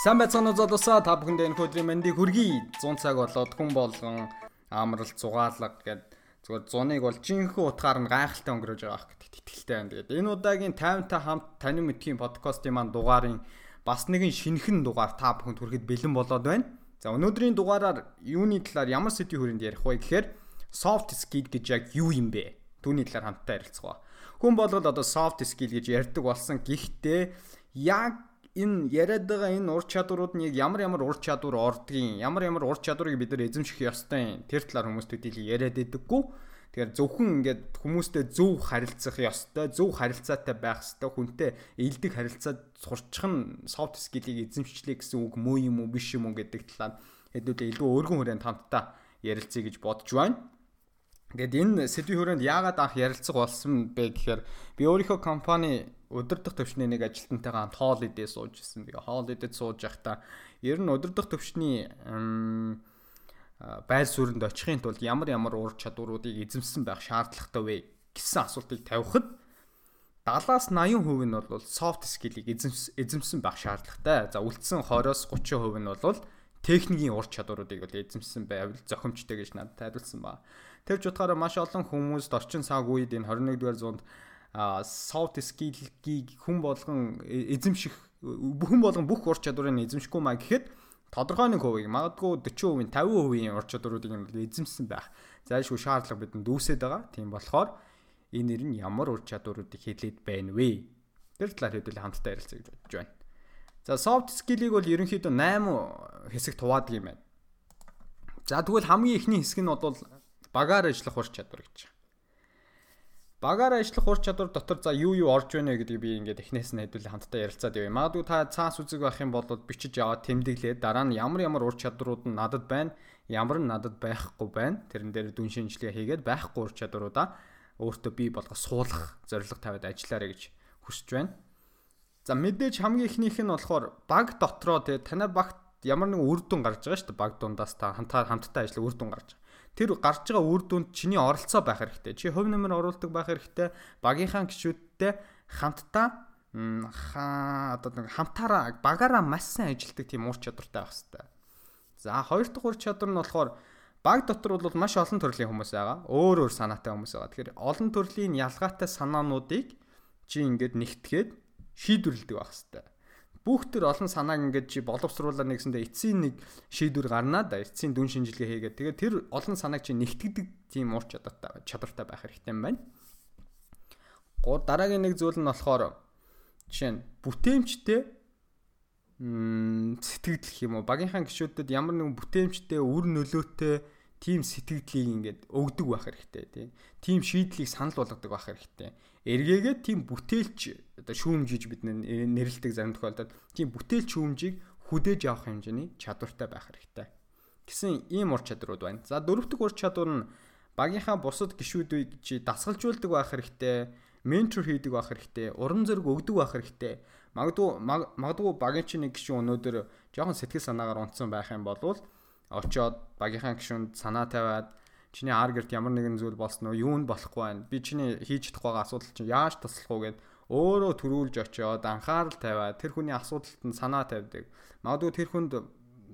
Сайн байцгаана уу залуусаа та бүхэндээ энэ өдрийн мэндийг хүргэе. 100 цаг болоод хүн болгон амрал зугаалга гэд зүгээр зуныг бол жинхэнэ утгаар нь гайхалтай өнгөрөөж байгаа гэдэгт итгэлтэй байна. Тэгээд энэ удаагийн 50-та хамт таны мэдхийн подкастын маань дугаарын бас нэгэн шинэхэн дугаар та бүхэнд хүрэхэд бэлэн болоод байна. За өнөөдрийн дугаараар юуны талаар ямар сэдвийн хүрээнд ярих вэ гэхээр soft skill гэж яг юу юм бэ? Түүний талаар хамтдаа ярилцгаа. Хүн болгол одоо soft skill гэж ярьдаг болсон. Гэхдээ яг энэ яриад байгаа энэ ур чадварууд нь ямар ямар ур чадвар ордгийн ямар ямар ур чадварыг бид нар эзэмших ёстой тэр талаар хүмүүст төдийлө яриад байдаггүй. Тэгэхээр зөвхөн ингээд хүмүүстэй зөв харилцах ёстой, зөв харилцаатай байх ёстой, хүнтэй эелдэг харилцаа сурчих нь soft skill-ийг эзэмшлээ гэсэн үг мөө юм уу биш юм уу гэдэг талаар хэдүүлээ илүү өргөн хүрээнд хамтдаа ярилцъя гэж бодож байна. Ингээд энэ сэдвийн хүрээнд яагаад анх ярилцах болсон бэ гэхээр би өөрийнхөө компани өдөрдох төвчний нэг ажилтнтайгаа хамт хоол идээ сууж исэн. Тэгээ хоол идэд сууж байхдаа ер нь өдөрдох төвчний байр суурьнд очихын тулд ямар ямар ур чадваруудыг эзэмсэн байх шаардлагатай вэ гэсэн асуултыг тавихад 70-аас 80% нь бол soft skill-ийг эзэмсэн байх шаардлагатай. За үлдсэн 20-оос 30% нь бол техникийн ур чадваруудыг бол эзэмсэн байвал зохимжтой гэж надад тайлбарлсан ба. Тэр ч утгаараа маш олон хүмүүст орчин цаг үед энэ 21-р зуунд soft skill-ийг хүн болгон эзэмших хүн болгон бүх ур чадварыг эзэмшихгүй маа гэхэд тодорхой нэг хувийг магадгүй 40%, 50%-ийн ур чадваруудыг нь эзэмсэн байх. Зайлшгүй шаардлага бидэнд дүүсээд байгаа. Тийм болохоор энэ нэр нь ямар ур чадваруудыг хэлээд байна вэ? Тэр талаар хэдүүл хамтдаа ярилцъя гэж бодож байна. За soft skill-ийг бол ерөнхийдөө 8 хэсэг хуваадаг юм байна. За тэгвэл хамгийн ихний хэсэг нь бол багаар ажиллах ур чадвар гэж. Багаар ажиллах ур чадвар дотор за юу юу орж байна гэдгийг би ингээд эхнээс нь хэдүүл хамтдаа ярилцаад явъя. Магадгүй та цаас үзэг байх юм бол бичиж аваад тэмдэглээд дараа нь ямар ямар ур чадварууд нь надад байна, ямар нь надад байхгүй байна. Тэрэн дээр дүн шинжилгээ хийгээд байхгүй ур чадваруудаа өөртөө бий болгох суулгах зорилго тавиад ажиллаарай гэж хүсэж байна. За мэдээж хамгийн ихнийх нь болохоор баг дотроо те танай багт ямар нэгэн үр дүн гарч байгаа шүү дээ. Баг дундаас та хамтдаа хамтдаа ажиллах үр дүн гарч тэр гарч байгаа үр дүнд чиний оролцоо байх хэрэгтэй. Чи хувь нэмэр оруулдаг байх хэрэгтэй. Багийнхаа гишүүдтэй хамтдаа хаа одоо нэг хамтаараа багаараа маш сайн ажилтдаг тийм ур чадвартай байх хэрэгтэй. За хоёр дахь ур чадвар нь болохоор баг дотор бол маш олон төрлийн хүмүүс байгаа. Өөр өөр санаатай хүмүүс байгаа. Тэгэхээр олон төрлийн ялгаатай санаануудыг чи ингээд нэгтгээд шийдвэрлэдэг байх хэрэгтэй бүх төр олон санааг ингээд чи боловсруулаад нэгсэндээ эцсийн нэг шийдвэр гарнаа да эцсийн дүн шинжилгээ хийгээд тэгээд тэр олон санааг чи нэгтгэдэг тийм ур чадвартай чадвартай байх хэрэгтэй юм байна. Гур дараагийн нэг зүйл нь болохоор жишээ нь бүтээмжтэй сэтгэл гэх юм уу багийнхаа гişүүдэд ямар нэгэн бүтээмжтэй үр нөлөөтэй тийм сэтгэлдлийг ингээд өгдөг байх хэрэгтэй тийм. Шийдлийг санал болгодог байх хэрэгтэй. Эргээгээ тийм бүтээлч одоо шүүмжиж бид нэрлдэг зарим тохиолдолд тийм бүтээлч шүүмжийг хүдээж авах хэмжээний чадвартай байх хэрэгтэй. гэсэн ийм ур чадварууд байна. За дөрөвдөг ур чадвар нь багийнхаа бусад гишүүдийг чи дасгалжуулдаг байх хэрэгтэй, ментор хийдэг байх хэрэгтэй, уран зориг өгдөг байх хэрэгтэй. Магадгүй магадгүй багийн чинь нэг гишүүн өнөөдөр жоохон сэтгэл санаагаар унтсан байх юм бол очоод багийнхаа гишүүнд санаа тавиад чиний аргерт ямар нэгэн зүйл болсон уу юу нь болохгүй байна? Би чиний хийж чадах байгаа асуудал чинь яаж туслах уу гэд өөрөө төрүүлж очиод анхаарал тавиад тэр хүний асуудалд нь санаа тавьдаг. Магадгүй тэр хүнд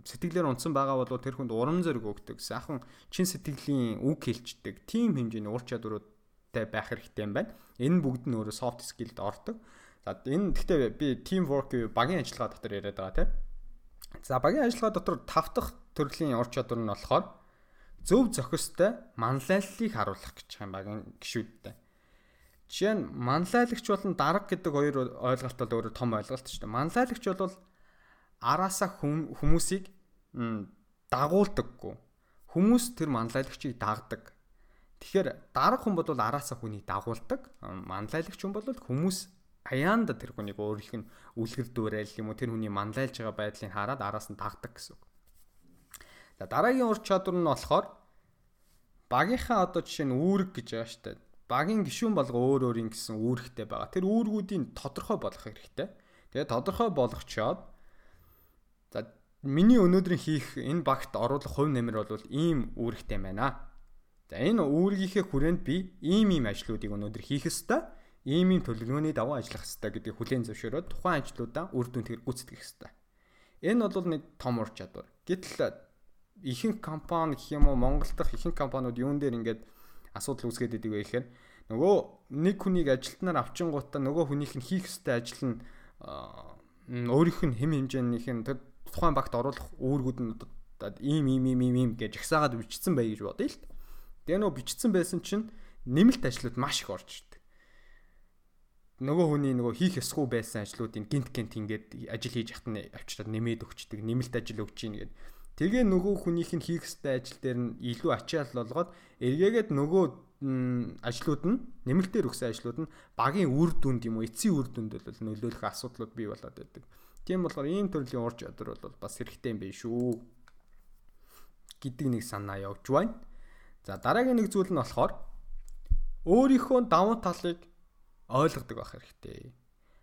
сэтгэлээр унтсан байгаа бол тэр хүнд урам зориг өгдөг. Сайхан чин сэтгэлийн үг хэлцдэг тийм хэмжээний ур чадваруудтай байх хэрэгтэй юм байна. Энэ бүгд нь өөрөө soft skill-д ордог. За энэ гэхдээ би team work багийн ажиллагаа дотор яриад байгаа тийм За багийн ажиллагаа дотор тав дахь төрлийн ур чадвар нь болохоор зөв зохистой манлайллыг харуулах гэж байгаа багийн гişүүдтэй. Жишээ нь манлайлагч болон дарга гэдэг хоёр ойлголт бол өөрө том ойлголт шүү дээ. Манлайлагч бол араасаа хүмүүсийг дагуулдаггүй. Хүмүүс тэр манлайлагчийг дагдаг. Тэгэхээр дарга хүн бол араасаа хүнийг дагуулдаг. Манлайлагч хүн бол хүмүүс аяанда тэр хүнийг өөрийнх нь үлгэр дуурайл юм уу тэр хүний манлайлж байгаа байдлыг хараад араас нь тагдаг гэсэн үг. За дараагийн ур чадвар нь болохоор багийнхаа одоо жишээ нь үүрэг гэж байгаа шүү дээ. Багийн гишүүн болго өөр өөрийн гэсэн үүрэгтэй байгаа. Тэр үүргүүдийн тодорхой болох хэрэгтэй. Тэгээ тодорхой болгочоод за миний өнөөдрийн хийх энэ багт оруулах хувь нэмэр бол ийм үүрэгтэй байна. За энэ үүргийнхээ хүрээнд би ийм ийм ажлуудыг өнөөдөр хийх ёстой ийм ийм төлөвлөгөөний дагуу ажиллах хэрэгтэй гэдгийг хүлээн зөвшөөрөөд тухайн ажлуудаа үр дүн тэр гүйцэтгэх хэрэгтэй. Энэ бол нэг том ур чадвар. Гэтэл ихэнх компани гэх юм уу Монгол дахь ихэнх компаниуд юун дээр ингээд асуудал үүсгээд идэг вэ гэхээр нөгөө нэг хүнийг ажилтнаар авчингуудаа нөгөө хүнийх нь хийх ёстой ажил нь өөрийнх нь хэм хэмжээнийх нь тэр тухайн багт оруулах үүргүүд нь ийм ийм ийм ийм гэж ихсаагаад бичсэн бай гэж бодъё л. Тэгээ нөгөө бичсэн байсан чинь нэмэлт ажлууд маш их орж ирдэг. Нөгөө хүний нөгөө хийх ёсгүй байсан ажлуудыг гинт гинт ингээд ажил хийж яхад нь авчираад нэмээд өгчдөг, нэмэлт ажил өгч ийн гэдэг. Тэгээ нөгөө хүнийх нь хийх ёстой ажил дээр нь илүү ачаал болгоод эргээгээд нөгөө ажлууд нь нэмэлтээр өгсөн ажлууд нь багийн үр дүнд юм уу эцсийн үр дүнд бол нөлөөлөх асуудлууд бий болоод байдаг. Тийм болохоор ийм төрлийн ур чадвар бол бас хэрэгтэй юм биш шүү гэдэг нэг санаа явж байна. За дараагийн нэг зүйл нь болохоор өөрийнхөө давуу талыг ойлгодог байх хэрэгтэй.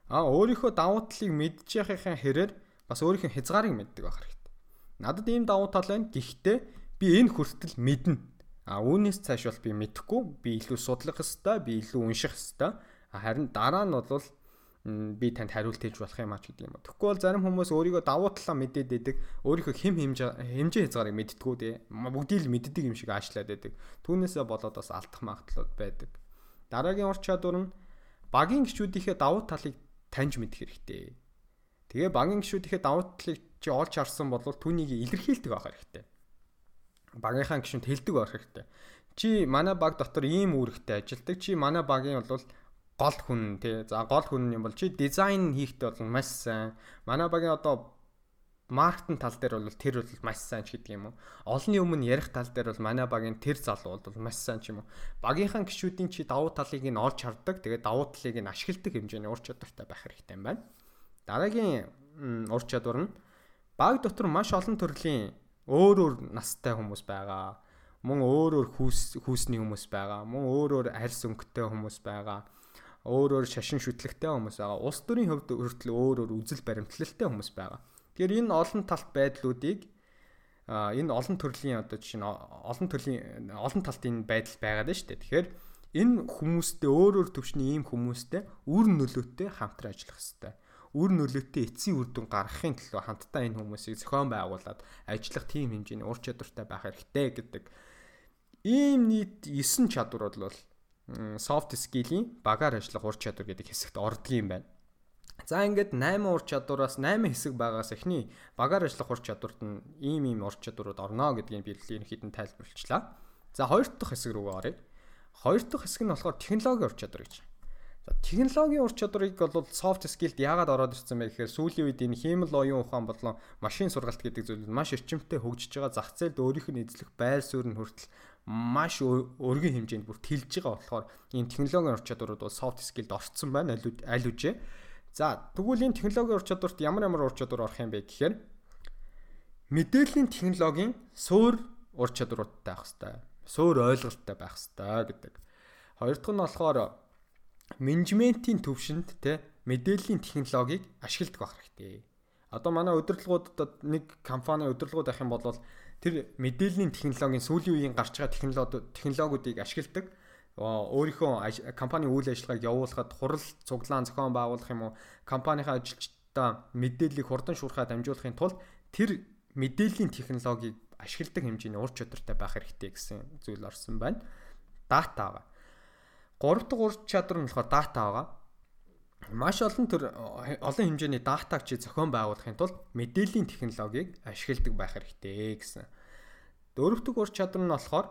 А өөрийнхөө давуу талыг мэдж яхахын хэрээр бас өөрийнхөө хязгаарыг мэддэг байх хэрэгтэй. Надад ийм давуу тал байна. Гэхдээ би энэ хүртэл мэднэ А үүнээс цааш бол би мэдэхгүй. Би илүү судлах хэвээр, би илүү унших хэвээр. Харин дараа нь бол би танд хариулт хэлж болох юм ач гэдэг юм. Тэгэхгүй бол зарим хүмүүс өөрийгөө давуу талаа мэдээд байдаг. Өөрийнхөө хэм хэмжээ хязгаарыг мэддэггүй дээ. Бүгдийг л мэддэг юм шиг аашлаад байдаг. Түүнээсээ болоод бас алдах магадлал байдаг. Дараагийн ур чадвар нь багийн гişүүдийнхээ давуу талыг таньж мэдэх хэрэгтэй. Тэгээ багийн гişүүдийнхээ давуу талыг чи олж харсан бол түүнийг илэрхийлдэг байх хэрэгтэй багийнхаа гишүүнд хэлдэг байх хэрэгтэй. Чи манай баг дотор ийм үүрэгтэй ажилдаг. Чи манай багийн бол гол хүн тий. За гол хүн юм бол чи дизайн хийхдээ бол маш сайн. Манай багийн одоо маркетинг тал дээр бол тэр бол маш сайн ч гэдэг юм уу. Олонний өмнө ярих тал дээр бол манай багийн тэр залуу бол маш сайн ч юм уу. Багийнхаа гишүүдийн чи давуу талыг нь олж хардаг. Тэгээд давуу талыг нь ашигладаг хэмжээний ур чадвартай байх хэрэгтэй юм байна. Дараагийн ур чадвар нь баг дотор маш олон төрлийн өөр өөр настай хүмүүс байгаа. Мөн өөр өөр хүүс хүүсний хүмүүс байгаа. Мөн өөр өөр арьс өнгөтэй хүмүүс байгаа. Өөр өөр шашин шүтлэгтэй хүмүүс байгаа. Улс төрийн хувьд хүртэл өөр өөр үзэл баримтлалтай хүмүүс байгаа. Тэгэхээр энэ олон талт байдлуудыг а энэ олон төрлийн одоо жишээ нь олон төрлийн олон талтын байдал байгаад байна шүү дээ. Тэгэхээр энэ хүмүүстэй өөр өөр төвчний ийм хүмүүстэй үр нөлөөтэй хамтран ажиллах хэрэгтэй үр нөлөөтэй эцсийн үр дүн гаргахын төлөө хамтдаа энэ хүмүүсийг зохион байгуулад ажиллах тийм хэмжээний ур чадвартай байх хэрэгтэй гэдэг. Ийм нийт 9 чадвар бол soft skill-ийн багаар ажиллах ур чадвар гэдэг хэсэгт ордгийн байна. За ингээд 8 ур чадвараас 8 хэсэг байгаас эхний багаар ажиллах ур чадварт нь ийм ийм ур чадварууд орно гэдгийг би ерөнхийдөө тайлбарлачлаа. За хоёр дахь хэсэг рүү оръё. Хоёр дахь хэсэг нь болохоор технологийн ур чадвар гэж. Технологийн ур чадварыг бол soft skill-д яагаад ороод ирсэн бэ гэхээр сүүлийн үед энэ хиймэл оюун ухаан болон машин сургалт гэдэг зүйл маш эрчимтэй хөгжиж байгаа зах зээлд өөрийнх нь эзлэх байр суурь нь хүртэл маш өргөн хэмжээнд бүр тэлж байгаа болохоор энэ технологийн ур чадварууд бол soft skill-д орцсон байна аль үжээ. За тэгвэл энэ технологийн ур чадварт ямар ямар ур чадвар орох юм бэ гэхээр мэдээллийн технологийн суур ур чадваруудтай байх хэвээр. Суур ойлголттой байх хэвээр гэдэг. Хоёр дахь нь болохоор менежментийн төвшөнд те мэдээллийн технологиг ашигладаг байх хэрэгтэй. Одоо манай удирдлагуудад нэг компани удирдлагууд авах юм бол тэр мэдээллийн технологийн сүүлийн үеийн гарч байгаа технологи технологиудыг ашигладаг. Өөрийнхөө компани үйл ажиллагааг явуулахад хурал цуглаан зохион байгуулах юм уу компанийн ажилчдаа мэдээллийг хурдан шуурхаа дамжуулахын тулд тэр мэдээллийн технологиг ашигладаг хэмжээний ур чадвартай байх хэрэгтэй гэсэн зүйл орсон байна. Дата байгаа. Гурав дахь ур чадвар нь болохоор дата байгаа. Маш олон төр олон хэмжээний датаг чи зохион байгуулахын тулд мэдээллийн технологиг ашигладаг байх хэрэгтэй гэсэн. Дөрөв дэх ур чадвар нь болохоор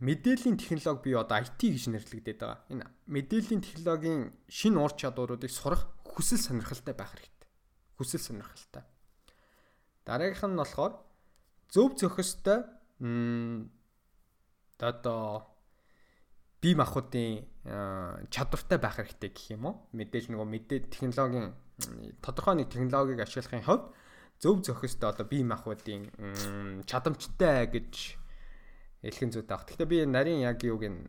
мэдээллийн технологи бий одоо IT гэж нэрлэгдээд байгаа. Энэ мэдээллийн технологийн шинэ ур чадваруудыг сурах хүсэл сонирхолтой байх хэрэгтэй. Хүсэл сонирхолтой. Дараагийнх нь болохоор зөв зохистой м одоо бие махбодын чадвартай байх хэрэгтэй гэх юм уу? Мэдээл нөгөө мэдээ технологийн тодорхой нэг технологиг ашиглахын хувьд зөв зохистой одоо бие махбодын чадамжтай гэж хэлхэн зүйтэй баг. Гэхдээ би нарийн яг юуг нь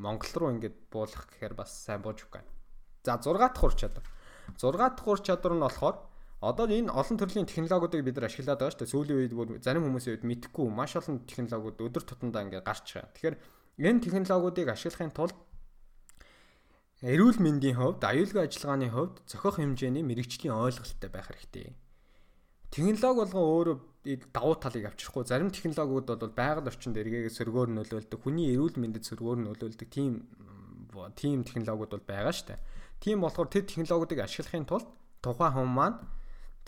Монгол руу ингээд буулгах гэхээр бас сайн бууж үгүй. За 6 дахь ур чадвар. 6 дахь ур чадвар нь болохоор одоо энэ олон төрлийн технологиудыг бид нар ашиглаад байгаа шүү дээ. Сүүлийн үед бүр зарим хүмүүсийн үед мэдхгүй маш олон технологиуд өдөр тутамдаа ингээд гарч байгаа. Тэгэхээр Энэ технологиудыг ашиглахын тулд эрүүл мэндийн хувьд, аюулгүй ажиллагааны хувьд зохих хэмжээний мэрэгчлийн ойлголттой байх хэрэгтэй. технологи болгон өөрөө давуу талыг авчрахгүй зарим технологиуд бол байгаль орчинд эргээгээ сөргөөр нөлөөлдөг хүний эрүүл мэндэд сөргөөр нөлөөлдөг тийм тийм технологиуд бол байгаа штэ. Тийм болохоор тэр технологиудыг ашиглахын тулд тухайн хүн маань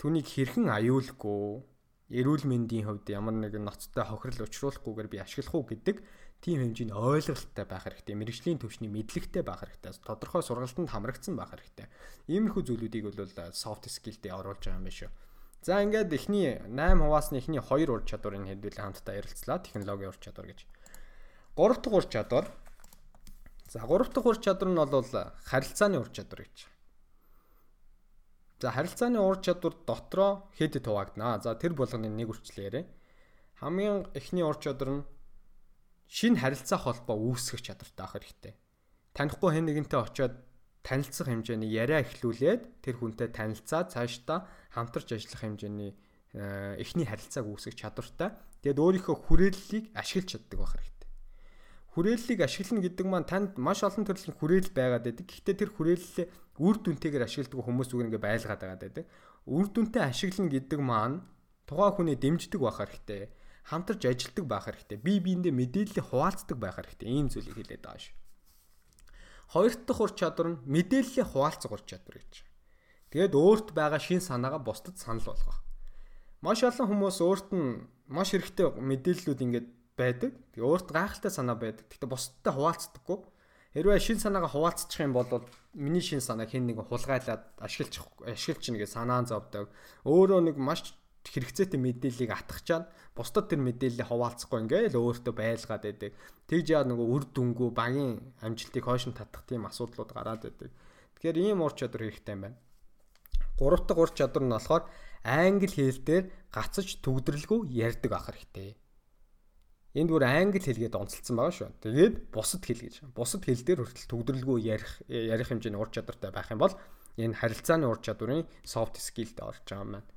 түүнийг хэрхэн аюулгүй эрүүл мэндийн хувьд ямар нэгэн ноцтой хохирол учруулахгүйгээр би ашиглах уу гэдэг тийм хэмжээний ойлголттой байх хэрэгтэй. Мэргэжлийн төвшний мэдлэгтэй байх хэрэгтэй. Тодорхой сургалтанд хамрагдсан байх хэрэгтэй. Иймэрхүү зүйлүүдийг бол soft skill-тэй оруулж байгаа юм биш үү. За ингээд эхний 8 хуваасны эхний 2 ур чадварыг хэдүүлээ хамтдаа ярилцлаа. Технологийн ур чадвар гэж. 3 дахь ур чадвар. За 3 дахь ур чадвар нь бол харилцааны ур чадвар гэж. За харилцааны ур чадвар дотроо хэд хуваагдана. За тэр болгоны нэг үрчлээ яриа. Хамгийн эхний ур чадвар нь шинэ харилцаа холбоо үүсгэх чадвартай байх хэрэгтэй. Танихгүй хэн нэгэнтэй очиод танилцах хэмжээний яриа эхлүүлээд тэр хүнтэй танилцаад цаашдаа хамтарч ажиллах хэмжээний э, эхний харилцааг үүсгэх чадвартай. Тэгээд өөрийнхөө хүрээллийг ашиглаж чаддаг байх хэрэгтэй. Хүрээллийг ашиглана гэдэг маань танд маш олон төрлийн хүрээл байгаад байдаг. Гэхдээ тэр хүрээллээ үр дүнтэйгээр ашигладаг хүмүүс үг ингээ байлгаад байгаа байдаг. Үр дүнтэй ашиглана гэдэг маань тухайн хүний дэмждэг байх хэрэгтэй хамтарч ажилтдаг байх хэрэгтэй. Бие биендээ мэдээллийг хуваалцдаг байх хэрэгтэй. Ийм зүйлийг хэлээд байгаа шүү. Хоёр дахь ур чадвар нь мэдээллийг хуваалцах ур чадвар гэж. Тэгээд өөрт байгаа шин санаагаа бусдад санал болгох. Маш олон хүмүүс өөрт нь маш хэрэгтэй мэдээллүүд ингээд байдаг. Тэгээ өөрт гайхалтай санаа байдаг. Гэхдээ бусдад хуваалцдаггүй. Хэрвээ шин санаагаа хуваалцчих юм бол миний шин санааг хэн нэг хулгайлаад ашиглаж ашиглаж нэгэ санаан зовдөг. Өөрөө нэг маш хэрэгцээтэй мэдээллийг атгахчаад бусдад тэр мэдээллийг хуваалцахгүй ингээл өөртөө байлгаад байдаг. Тэгж яа нөгөө үр дүнгүү багийн амжилтыг хойш нь татах тийм асуудлууд гараад байдаг. Тэгэхээр ийм ур чадвар хэрэгтэй юм байна. Гурав дахь ур чадвар нь болохоор англи хэл дээр гацаж төгдрөлгүй ярьдаг ах хэрэгтэй. Энд бүр англи хэлгээд онцлцсан байгаа шүү. Тэгээд бусад хэл гэж. Бусад хэл дээр хүртэл төгдрөлгүй ярих ярих хэмжээний ур чадвартай байх юм бол энэ харилцааны ур чадварын soft skill-д орж байгаа юм байна.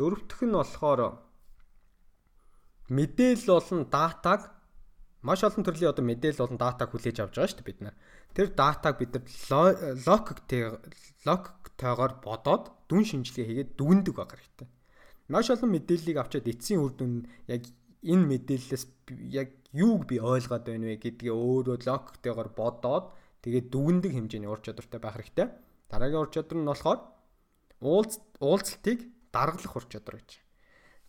Дөрөвтөх нь болохоор мэдээлэл болон датаг маш олон төрлийн одоо мэдээлэл болон датаг хүлээж авч байгаа шүү дээ бид нар. Тэр датаг бид нар логиктэй логиктойгоор бодоод дүн шинжилгээ хийгээд дүгндэг баг хэрэгтэй. Маш олон мэдээллийг авчаад эцсийн үр дүн яг энэ мэдээллээс яг юуг би ойлгоод байна вэ гэдгээ өөрөө логиктойгоор бодоод тэгээд дүгндэг хэмжээний ур чадвартай байх хэрэгтэй. Дараагийн ур чадвар нь болохоор уулзалтыг даргалах ур чадвар гэж.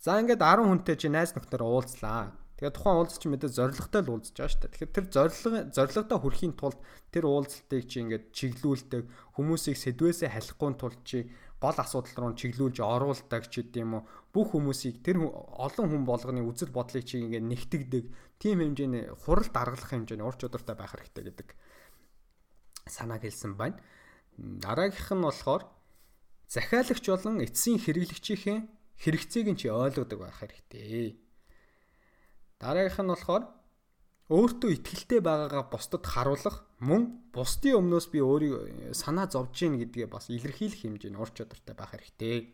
За ингээд 10 хүнтэй чи найз нөхдөр уулзлаа. Тэгээ тухайн уулзч мэдээ зоригтой л уулзж байгаа шүү дээ. Тэгэхээр тэр зориг зоригтой хүрэхийн тулд тэр уулзалтыг чи ингээд чиглүүлдэг хүмүүсийг сэдвээсээ халихгүй тулд чи гол асуудал руу чиглүүлж оруулдаг ч гэдэм үү. Бүх хүмүүсийг тэр олон хүн болгоны үзэл бодлыг чи ингээд нэгтгэдэг. Тим хэмжээний хурал даргалах хэмжээний ур чадвартай байх хэрэгтэй гэдэг санааг хэлсэн байна. Дараагийнх нь болохоор захиалагч болон эцсийн хэрэглэгчийн хэрэгцээг нь чи ойлгодог байх хэрэгтэй. Дараагийнх нь болохоор өөртөө ихтгэлтэй байгаагаа бусдад харуулах мөн бусдын өмнөөс би өөрийн санаа зовж гин гэдгээ бас илэрхийлэх хэмжээний ур чадвартай байх хэрэгтэй.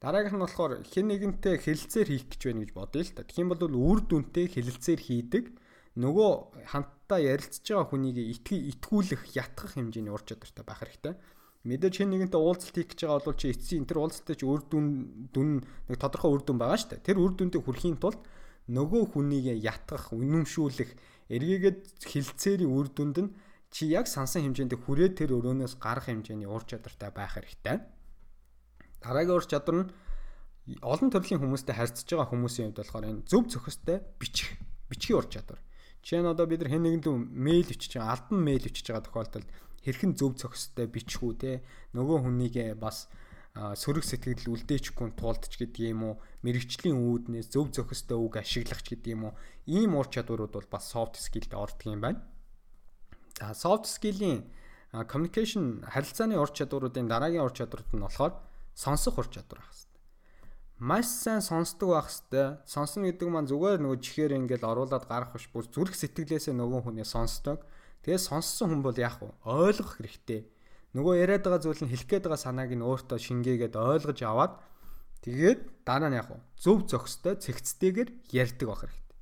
Дараагийнх нь болохоор хэн нэгэнтэй хэлэлцээр хийх гэж байна гэж бодъё л та. Юм бол үр дүнтэй хэлэлцээр хийдэг нөгөө хамтдаа ярилцж байгаа хүнийг итгүүлэх, ятгах хэмжээний ур чадвартай байх хэрэгтэй мэдээж хэн нэгэнтэй уулзалт хийх гэж байгаа бол чи эцсийн тэр уулзалттай чи үр дүн дүн нэг тодорхой үр дүн байгаа шүү дээ. Тэр үр дүндээ хүрэхийн тулд нөгөө хүнийг ятгах, үнэмшүүлэх, эргээгээд хилцээрийн үр дүнд нь чи яг сансан хэмжээнд хүрээ тэр өрөөнөөс гарах хэмжээний ур чадвартай байх хэрэгтэй. Дараагийн ур чадвар нь олон төрлийн хүмүүстэй харьцаж байгаа хүмүүсийн хувьд болохоор энэ зөв зохистой бичих, бичгийн ур чадвар. Жишээ нь одоо бид нар хэн нэгэнд мэйл өчөж байгаа, албан мэйл өчөж байгаа тохиолдолд хэрхэн зөв зохистой бичих үү те нөгөө хүнийг бас сөрөг сэтгэл үлдээчихгүй тулд ч гэдэг юм уу мэрэгчлийн үүднээс зөв зохистой үг ашиглах ч гэдэг юм уу ийм ур чадварууд бол бас soft skill-д ордог юм байна. За soft skill-ийн communication харилцааны ур чадваруудын дараагийн ур чадварууд нь болохоор сонсох ур чадвар байх хэрэгтэй. Маш сайн сонсдог байх хэрэгтэй. Сонсно гэдэг маань зүгээр нөгөө чихээр ингээл оруулаад гарах биш бүр зүрх сэтгэлээсээ нөгөө хүний сонсдог Тэгээ сонссон хүн бол яах вэ? Ойлгох хэрэгтэй. Нөгөө яриад байгаа зүйл нь хэлэх гээд байгаа санааг нь өөртөө шингээгээд ойлгож аваад тэгээд дараа нь яах вэ? Зөв зохистой цэгцтэйгээр ярьдаг байх хэрэгтэй.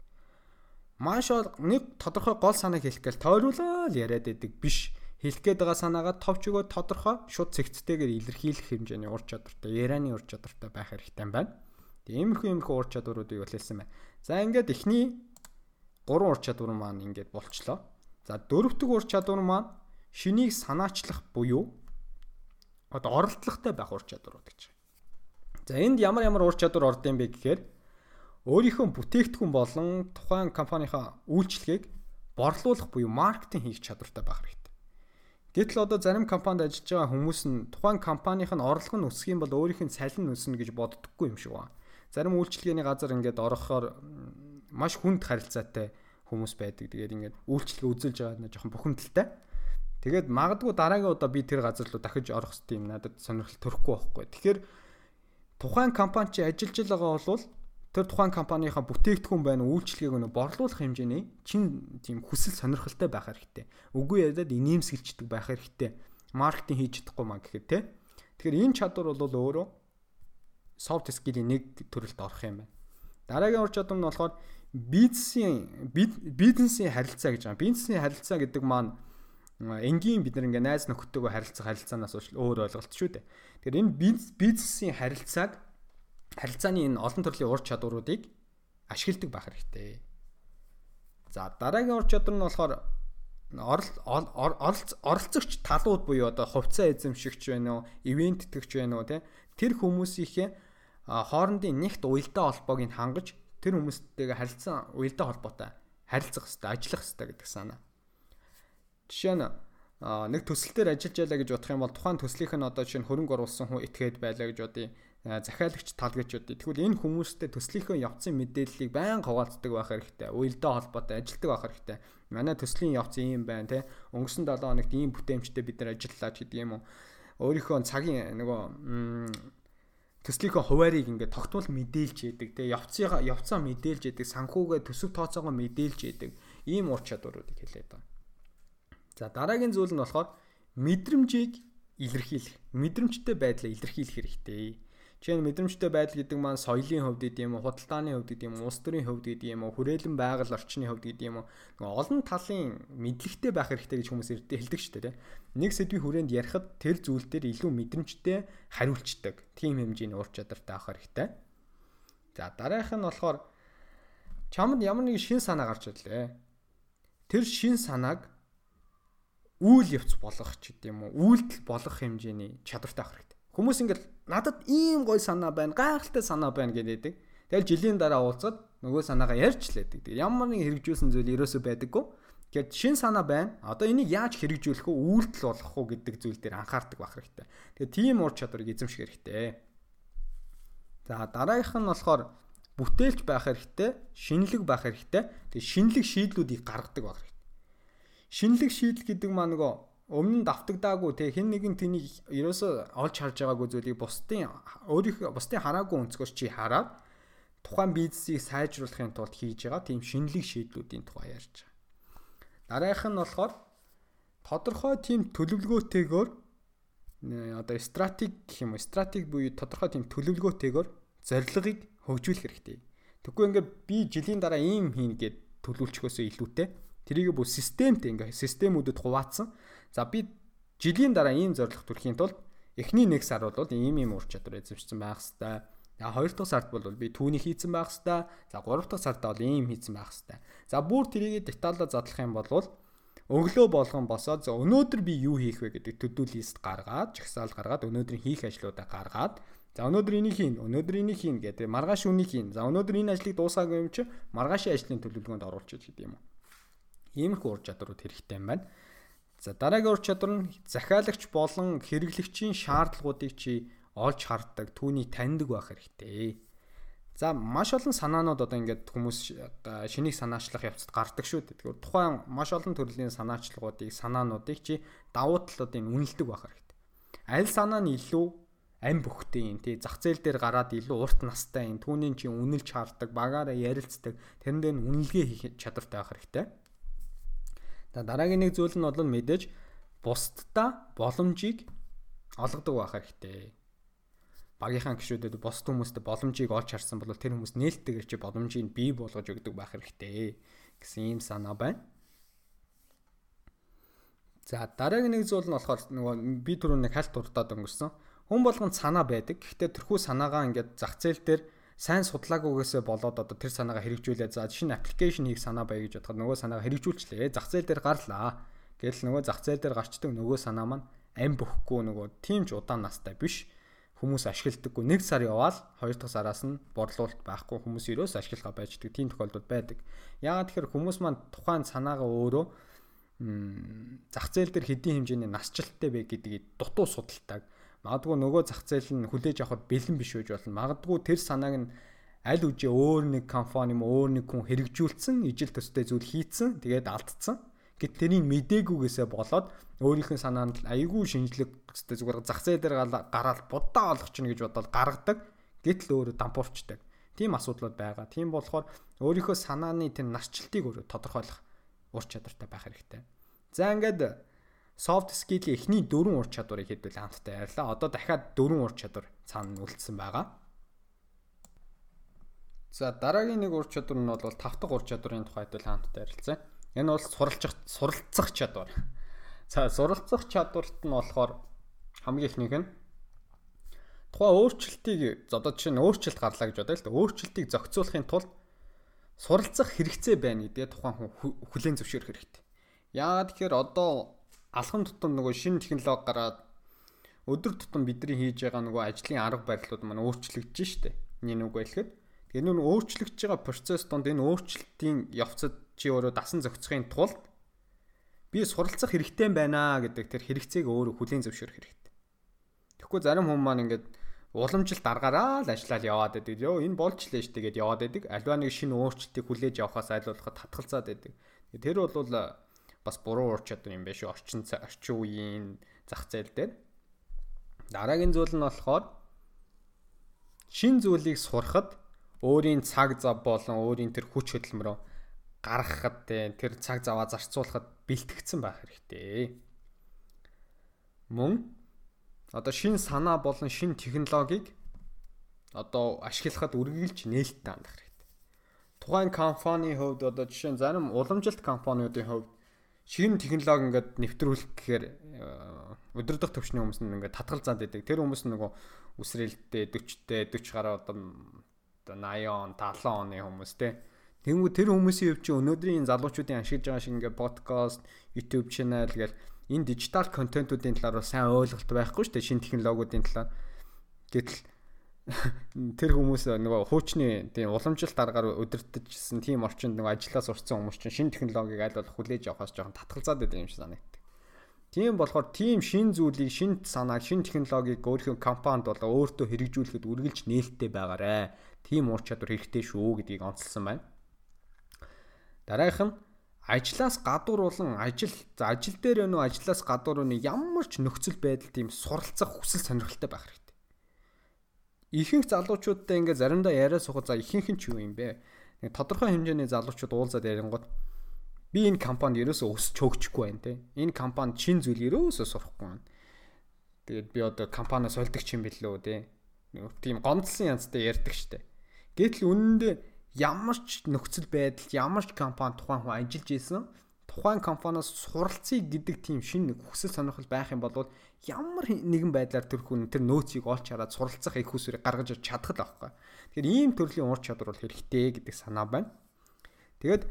Маш нэг тодорхой гол санааг хэлэх гээл тойруулаад яриад байдаг биш. хэлэх гээд байгаа санаагаа товч өгөө тодорхой шууд цэгцтэйгээр илэрхийлэх хэмжээний ур чадвартай, ярианы ур чадвартай байх хэрэгтэй юм байна. Тэгээ иймэрхүү иймэрхүү ур чадваруудыг бол хэлсэн байна. За ингээд эхний гурван ур чадвар маань ингээд болчлоо. За дөрөвдөг ур чадвар маань шинийг санаачлах буюу одоо оролдлоготой байх ур чадварууд гэж. За энд ямар ямар ур чадвар орд юм бэ гэхээр өөрийнхөө бүтээгдэхүүн болон тухайн компанийнхаа үйлчлэгийг борлуулах буюу маркетинг хийх чадвартай байх хэрэгтэй. Гэтэл одоо зарим компанид ажиллаж байгаа хүмүүс нь тухайн компанийн нь орлого нь өсөх юм бол өөрийнх нь цалин өснө гэж боддоггүй юм шиг байна. Зарим үйлчлэгээний газар ингээд орохоор маш хүнд харилцаатай хүмүүс байдаг. Тэгээд ингээд үйлчлэгээ үзүүлж байгаа нь жоохон бухимдалтай. Тэгээд магадгүй дараагийн удаа би тэр газар руу дахиж орох хэрэгтэй юм надад сонирхол төрөхгүй байхгүй. Тэгэхээр тухайн компани чи ажиллаж байгаа бол тэр тухайн компанийхаа бүтээгдэхүүн байна үйлчлэгийг нөө борлуулах хэмжээний чин тийм хүсэл сонирхолтой байх хэрэгтэй. Үгүй ядаад инээмсэглждэг байх хэрэгтэй. Маркетинг хийж чадахгүй маа гэхэд те. Тэгэхээр энэ чадвар бол өөрөө soft skill-ийн нэг төрөлд орох юм байна. Дараагийн ур чадвар нь болохоор бизнесийн бизнесийн харилцаа гэж байгаа. Бизнесийн харилцаа гэдэг маань энгийн бид нар ингээ найз нөхдөдөө харилцах харилцаанаас өөр ойлголт шүү дээ. Тэгэхээр энэ бизнесийн харилцааг харилцааны энэ олон төрлийн ур чадваруудыг ашигладаг байх хэрэгтэй. За дараагийн ур чадвар нь болохоор оролцогч талууд буюу одоо хувьцаа эзэмшигч байна уу, ивент тэтгэгч байна уу тэр хүмүүсийнхээ хоорондын нэгт уялдаа холбоог нь хангаж тэр хүмүүстэйгээ харилцан уялдаа холбоотой харилцах хэрэгтэй, ажиллах хэрэгтэй гэдэг санаа. Жишээ нь нэг төсөл дээр ажиллаж байлаа гэж бодох юм бол тухайн төслийнх нь одоо жишээ нь хөрөнгө оруулсан хүн этгээд байлаа гэж бодъё захиалагч талгачдыг. Тэгвэл энэ хүмүүстэй төслийнхөө явцын мэдээллийг байнга хуваалцдаг байх хэрэгтэй. Уялдаа холбоотой ажилтдаг байх хэрэгтэй. Манай төслийн явц ийм байна те. Өнгөрсөн 7 хоногт ийм бүтээмжтэй бид нар ажиллалаа гэдэг юм уу. Өөрийнхөө цагийн нөгөө төслийнхөө хуваарийг ингээд тогтмол мэдээлж яадаг те. Явцыгаа явцаа мэдээлж яадаг, санхүүгээ төсөв тооцоогоо мэдээлж яадаг. Ийм ур чадваруудыг хэлээд байна. За дараагийн зүйл нь болохоор мэдрэмжийг илэрхийлэх. Мэдрэмжтэй байдлаа илэрхийлэх хэрэгтэй. Жишээ нь мэдрэмжтэй байдал гэдэг маань соёлын хувьд гэдэг юм уу, худалдааны хувьд гэдэг юм уу, улс төрийн хувьд гэдэг юм уу, хүрээлэн байгаль орчны хувьд гэдэг юм уу. Олон талын мэдлэгтэй байх хэрэгтэй гэж хүмүүс хэлдэг шүү дээ. Нэг сэдвийн хүрээнд ярихад тэр зүйл дээр илүү мэдрэмжтэй хариулцдаг. Тим хэмжээний ур чадвартай авах хэрэгтэй. За дараагийнх нь болохоор чамд ямар нэг шин санаа гарч ирлээ. Тэр шин санааг үйл явц болгох ч гэдэм уу, үйлдэл болгох хэмжээний чадвартай авах хэрэгтэй. Хүмүүс ингээл надад ийм гоё санаа байна, гайхалтай санаа байна гэдэг. Тэгэл жилийн дараа уулзаад нөгөө санаагаа ярьж лээдэг. Ямар нэг хэрэгжүүлсэн зүйл ерөөсөө байдаггүй. Гэт шин санаа байна. Одоо энийг яаж хэрэгжүүлэх вэ? Үйлдэл болгох уу гэдэг зүйл дээр анхаардаг байх хэрэгтэй. Тэгээ тийм ур чадварыг эзэмших хэрэгтэй. За дараагийнх нь болохоор бүтээлч байх хэрэгтэй, шинэлэг байх хэрэгтэй. Тэгээ шинэлэг шийдлүүдийг гаргадаг байх хэрэгтэй. Шинэлэг шийдэл гэдэг маань нөгөө өмнө нь давтагдаагүй те хэн нэгэн тэнийг ерөөсөө олж харж байгаагүй зүйлийг бусдын өөрийнхөө бусдын хараагүй өнцгөөс чи хараад тухайн бизнесийг сайжруулахын тулд хийж байгаа тийм шинэлэг шийдлүүдийн тухай ярьж байгаа. Дараагийнх нь болохоор тодорхой тийм төлөвлөгөөтэйгээр одоо стратеги гэх юм уу стратеги буюу тодорхой тийм төлөвлөгөөтэйгээр зорилгыг хөгжүүлэх хэрэгтэй. Тэгвэл ингээд би жилийн дараа ийм хийн гэд төлөвлөчгөөсөө илүүтэй тэрийг бүр системтэй ингээ системүүдэд хуваацсан За би жилийн дараа ийм зорилго төрхийн тулд эхний нэг сар бол ийм ийм ур чадвар эзэмшсэн байх хэвээр. За хоёр дахь сард бол би түүний хийцэн байх хэвээр. За гурав дахь сард бол ийм хийцэн байх хэвээр. За бүр тэрийг деталлаа задлах юм бол өглөө болгон босоод за өнөөдөр би юу хийх вэ гэдэг төдөө лист гаргаад, жагсаал гаргаад өнөөдрийн хийх ажлуудаа гаргаад За өнөөдөр энийг хийн, өнөөдөр энийг хийн гэдэг. Маргааш үнийг хийн. За өнөөдөр энэ ажлыг дуусгаагүй юм чи маргаашийн ажлын төлөвлөгөөнд оруулчих гэдэг юм уу. Иймэрхүү ур чадварууд хэрэгтэй юм байна. За дараагийн ур чадвар нь захиалагч болон хэрэглэгчийн шаардлагуудыг чи олж харддаг, түүний таньдаг байх хэрэгтэй. За маш олон санаанууд одоо ингээд хүмүүс шинийг санаачлах явцад гардаг шүү дээ. Тэгэхээр тухайн маш олон төрлийн санаачлагуудыг, санаануудыг чи давуу талуудыг үнэлдэг байх хэрэгтэй. Аль санаа нь илүү ам бөхтэй юм тий зах зээл дээр гараад илүү урт настай юм түүний чи үнэлж хаардаг багаараа ярилцдаг тэрэн дээр үнэлгээ хийх чадвартай байх хэрэгтэй дараагийн нэг зүйл нь бол мэдээж бусдаа боломжийг олгодог байх хэрэгтэй. Багийнхаа гишүүдэд бус хүмүүстэй боломжийг олж харсан бол тэр хүмүүс нээлттэйгээр чи боломжийг бий болгож өгдөг байх хэрэгтэй гэсэн ийм санаа байна. За дараагийн нэг зүйл нь болохоор нөгөө би түрүү нэг хальт урдаад өнгөрсөн. Хүн болгонд санаа байдаг. Гэхдээ тэрхүү санаагаа ингээд зах зээл дээр сайн судлаагүйгээсээ болоод одоо тэр санаагаа хэрэгжүүлээ. За шинэ аппликейшн хийх санаа бай гэж бодоход нөгөө санаагаа хэрэгжүүлчлээ. Зах зээл дээр гарлаа. Гэтэл нөгөө зах зээл дээр гарчдаг нөгөө санаа маань ам бөхгүй нөгөө тийм ч удаан настай биш хүмүүс ашигладаггүй нэг сар яваал хоёр дахь сараас нь борлуулалт байхгүй хүмүүс ерөөс ашиглахаа байждаг тийм тохиолдол байдаг. Яагаад тэгэхээр хүмүүс маань тухайн санаагаа өөрөө зах зээл дээр хэдийн хэмжээний насжилттай бэ гэдгийг дутуу судалдаг. Магадгүй нөгөө зах зээл нь хүлээж авахд бэлэн биш үеж болно. Магадгүй тэр санааг нь аль үжээ өөр нэг компани юм өөр нэг хүн хэрэгжүүлсэн, ижил төстэй зүйл хийцэн, тэгээд алдсан. Гэт тэрийг мдэггүйгээсээ болоод өөрийнх нь санаанд айгүй шинжлэхтэй зүгээр зах зээл дээр гараад будаа олох чинь гэж бодоод гаргадаг. Гэтэл өөрөө дампуурчдаг. Тийм асуудлууд байгаа. Тийм болохоор өөрийнхөө санааны тэр нарчлтыг өөрөө тодорхойлох ур чадвартай байх хэрэгтэй. За ингээд soft skill-ийн эхний дөрвөн ур чадварыг хэдвэл хамтдаа ярьлаа. Одоо дахиад дөрвөн ур чадвар цаана үлдсэн байгаа. За дараагийн нэг ур чадвар нь бол тав дахь ур чадварын тухайд л хамтдаа ярилцсан. Энэ бол суралцах суралцах чадвар. За суралцах чадварт нь болохоор хамгийн ихнийх нь тухайн өөрчлөлтийг одоо жишээ нь өөрчлөлт гарлаа гэж бодъё л да. Өөрчлөлтийг зохицуулахын тулд суралцах хэрэгцээ байна гэдэг тухайн хүн хүлээн зөвшөөрөх хэрэгтэй. Яагаад тэгэхээр одоо алхам тутам нөгөө шинэ технологи гараад өдөр тутам бидний хийж байгаа нөгөө ажлын арга барилууд маань өөрчлөгдөж штэ. Нэг үг байлгэхэд. Тэгээ нүн өөрчлөгдөж байгаа процесс донд энэ өөрчлөлтийн явцад чи өөрөө дасан зохицохын тулд би суралцах хэрэгтэй байна гэдэг тэр хэрэгцээг өөрөө хүлээн зөвшөөрөх хэрэгтэй. Тэгэхгүй зарим хүмүүс маань ингээд уламжлалт аргаараа л ажиллаад яваад байдаг. Йоо энэ болчлээ штэ гэд яваад байдаг. Альва нэг шинэ өөрчлөлтийг хүлээж авахаас айлуулахад татгалзаад байдаг. Тэр бол бас буруу ур чадвар юм биш үү? Орчин орчин үеийн зах зээл дээр. Дараагийн зүйл нь болохоор шин зүйлийг сурахад өөрийн цаг зав болон өөрийн тэр хүч хөдөлмөрөө гаргахад тэр цаг заваа зарцуулахад бэлтгэгдсэн байх хэрэгтэй. Мөн одоо шин санаа болон шин технологиг одоо ашиглахад үргэлж нээлттэй хандах хэрэгтэй. Тухайн компани хувьд одоо жишээ нь зарим уламжилт компаниудын хувьд шин технологи ингээд нэвтрүүлэх гэхээр э, өдөрдох төвчний хүмүүс нь ингээд татгалзаад байдаг. Тэр хүмүүс нөгөө үсрэлттэй 40-тэй 40 гаруй одоо 80 он 70 оны хүмүүс те Тэнгүү тэр хүмүүсийн хувьд чи өнөөдрийн залуучуудын ашиглаж байгаа шиг ингээ подкаст, YouTube channel гэл энэ дижитал контентуудын талаар сайн ойлголт байхгүй шүү дээ шинэ технологиудын талаар. Гэтэл тэр хүмүүс нөгөө хуучны тийм уламжлалт аргаар өдөртөжсэн тийм орчинд нөгөө ажиллаа сурцсан хүмүүс чинь шинэ технологиг аль болох хүлээж авахаас жоохон татгалзаад байдаг юм шиг санагддаг. Тийм болохоор тийм шин зүйлийг, шин санааг, шин технологиг өөрийнхөө компанид бол өөртөө хэрэгжүүлэхэд үргэлж нээлттэй байгаарэ. Тийм ур чадвар хэрэгтэй шүү гэдгийг онцлсан байна. Дараагийнх нь ажлаас гадуур болон ажил ажил дээр өнөө ажлаас гадуур өнөө ямар ч нөхцөл байдал тийм суралцах хүсэл сонирхолтой байх хэрэгтэй. Ихэнх залуучуудтай ингээ заримдаа яриа сухад за ихэнх нь ч юу юм бэ? Нэг тодорхой хэмжээний залуучууд уулзаад ярингууд би энэ компанид ерөөсөө өсч хөгжихгүй байна те. Энэ компанид чин зүйл ерөөсөө сурахгүй байна. Тэгээд би одоо компаниас сольдог юм билүү те. Тийм гомдлсон янзтай ярьдаг штэ. Гэтэл үнэндээ ямар ч нөхцөл байдал ямар ч компани тухайн хүн ажиллаж исэн тухайн компаниас суралцъя гэдэг тийм шинэ хүсэл сонирхол байх юм бол ямар нэгэн байдлаар тэр хүн тэр нөөцийг олж хараад суралцах их хүсвэрийг гаргаж чадах л байхгүй. Тэгэхээр ийм төрлийн ур чадвар бол хэрэгтэй гэдэг санаа байна. Тэгээд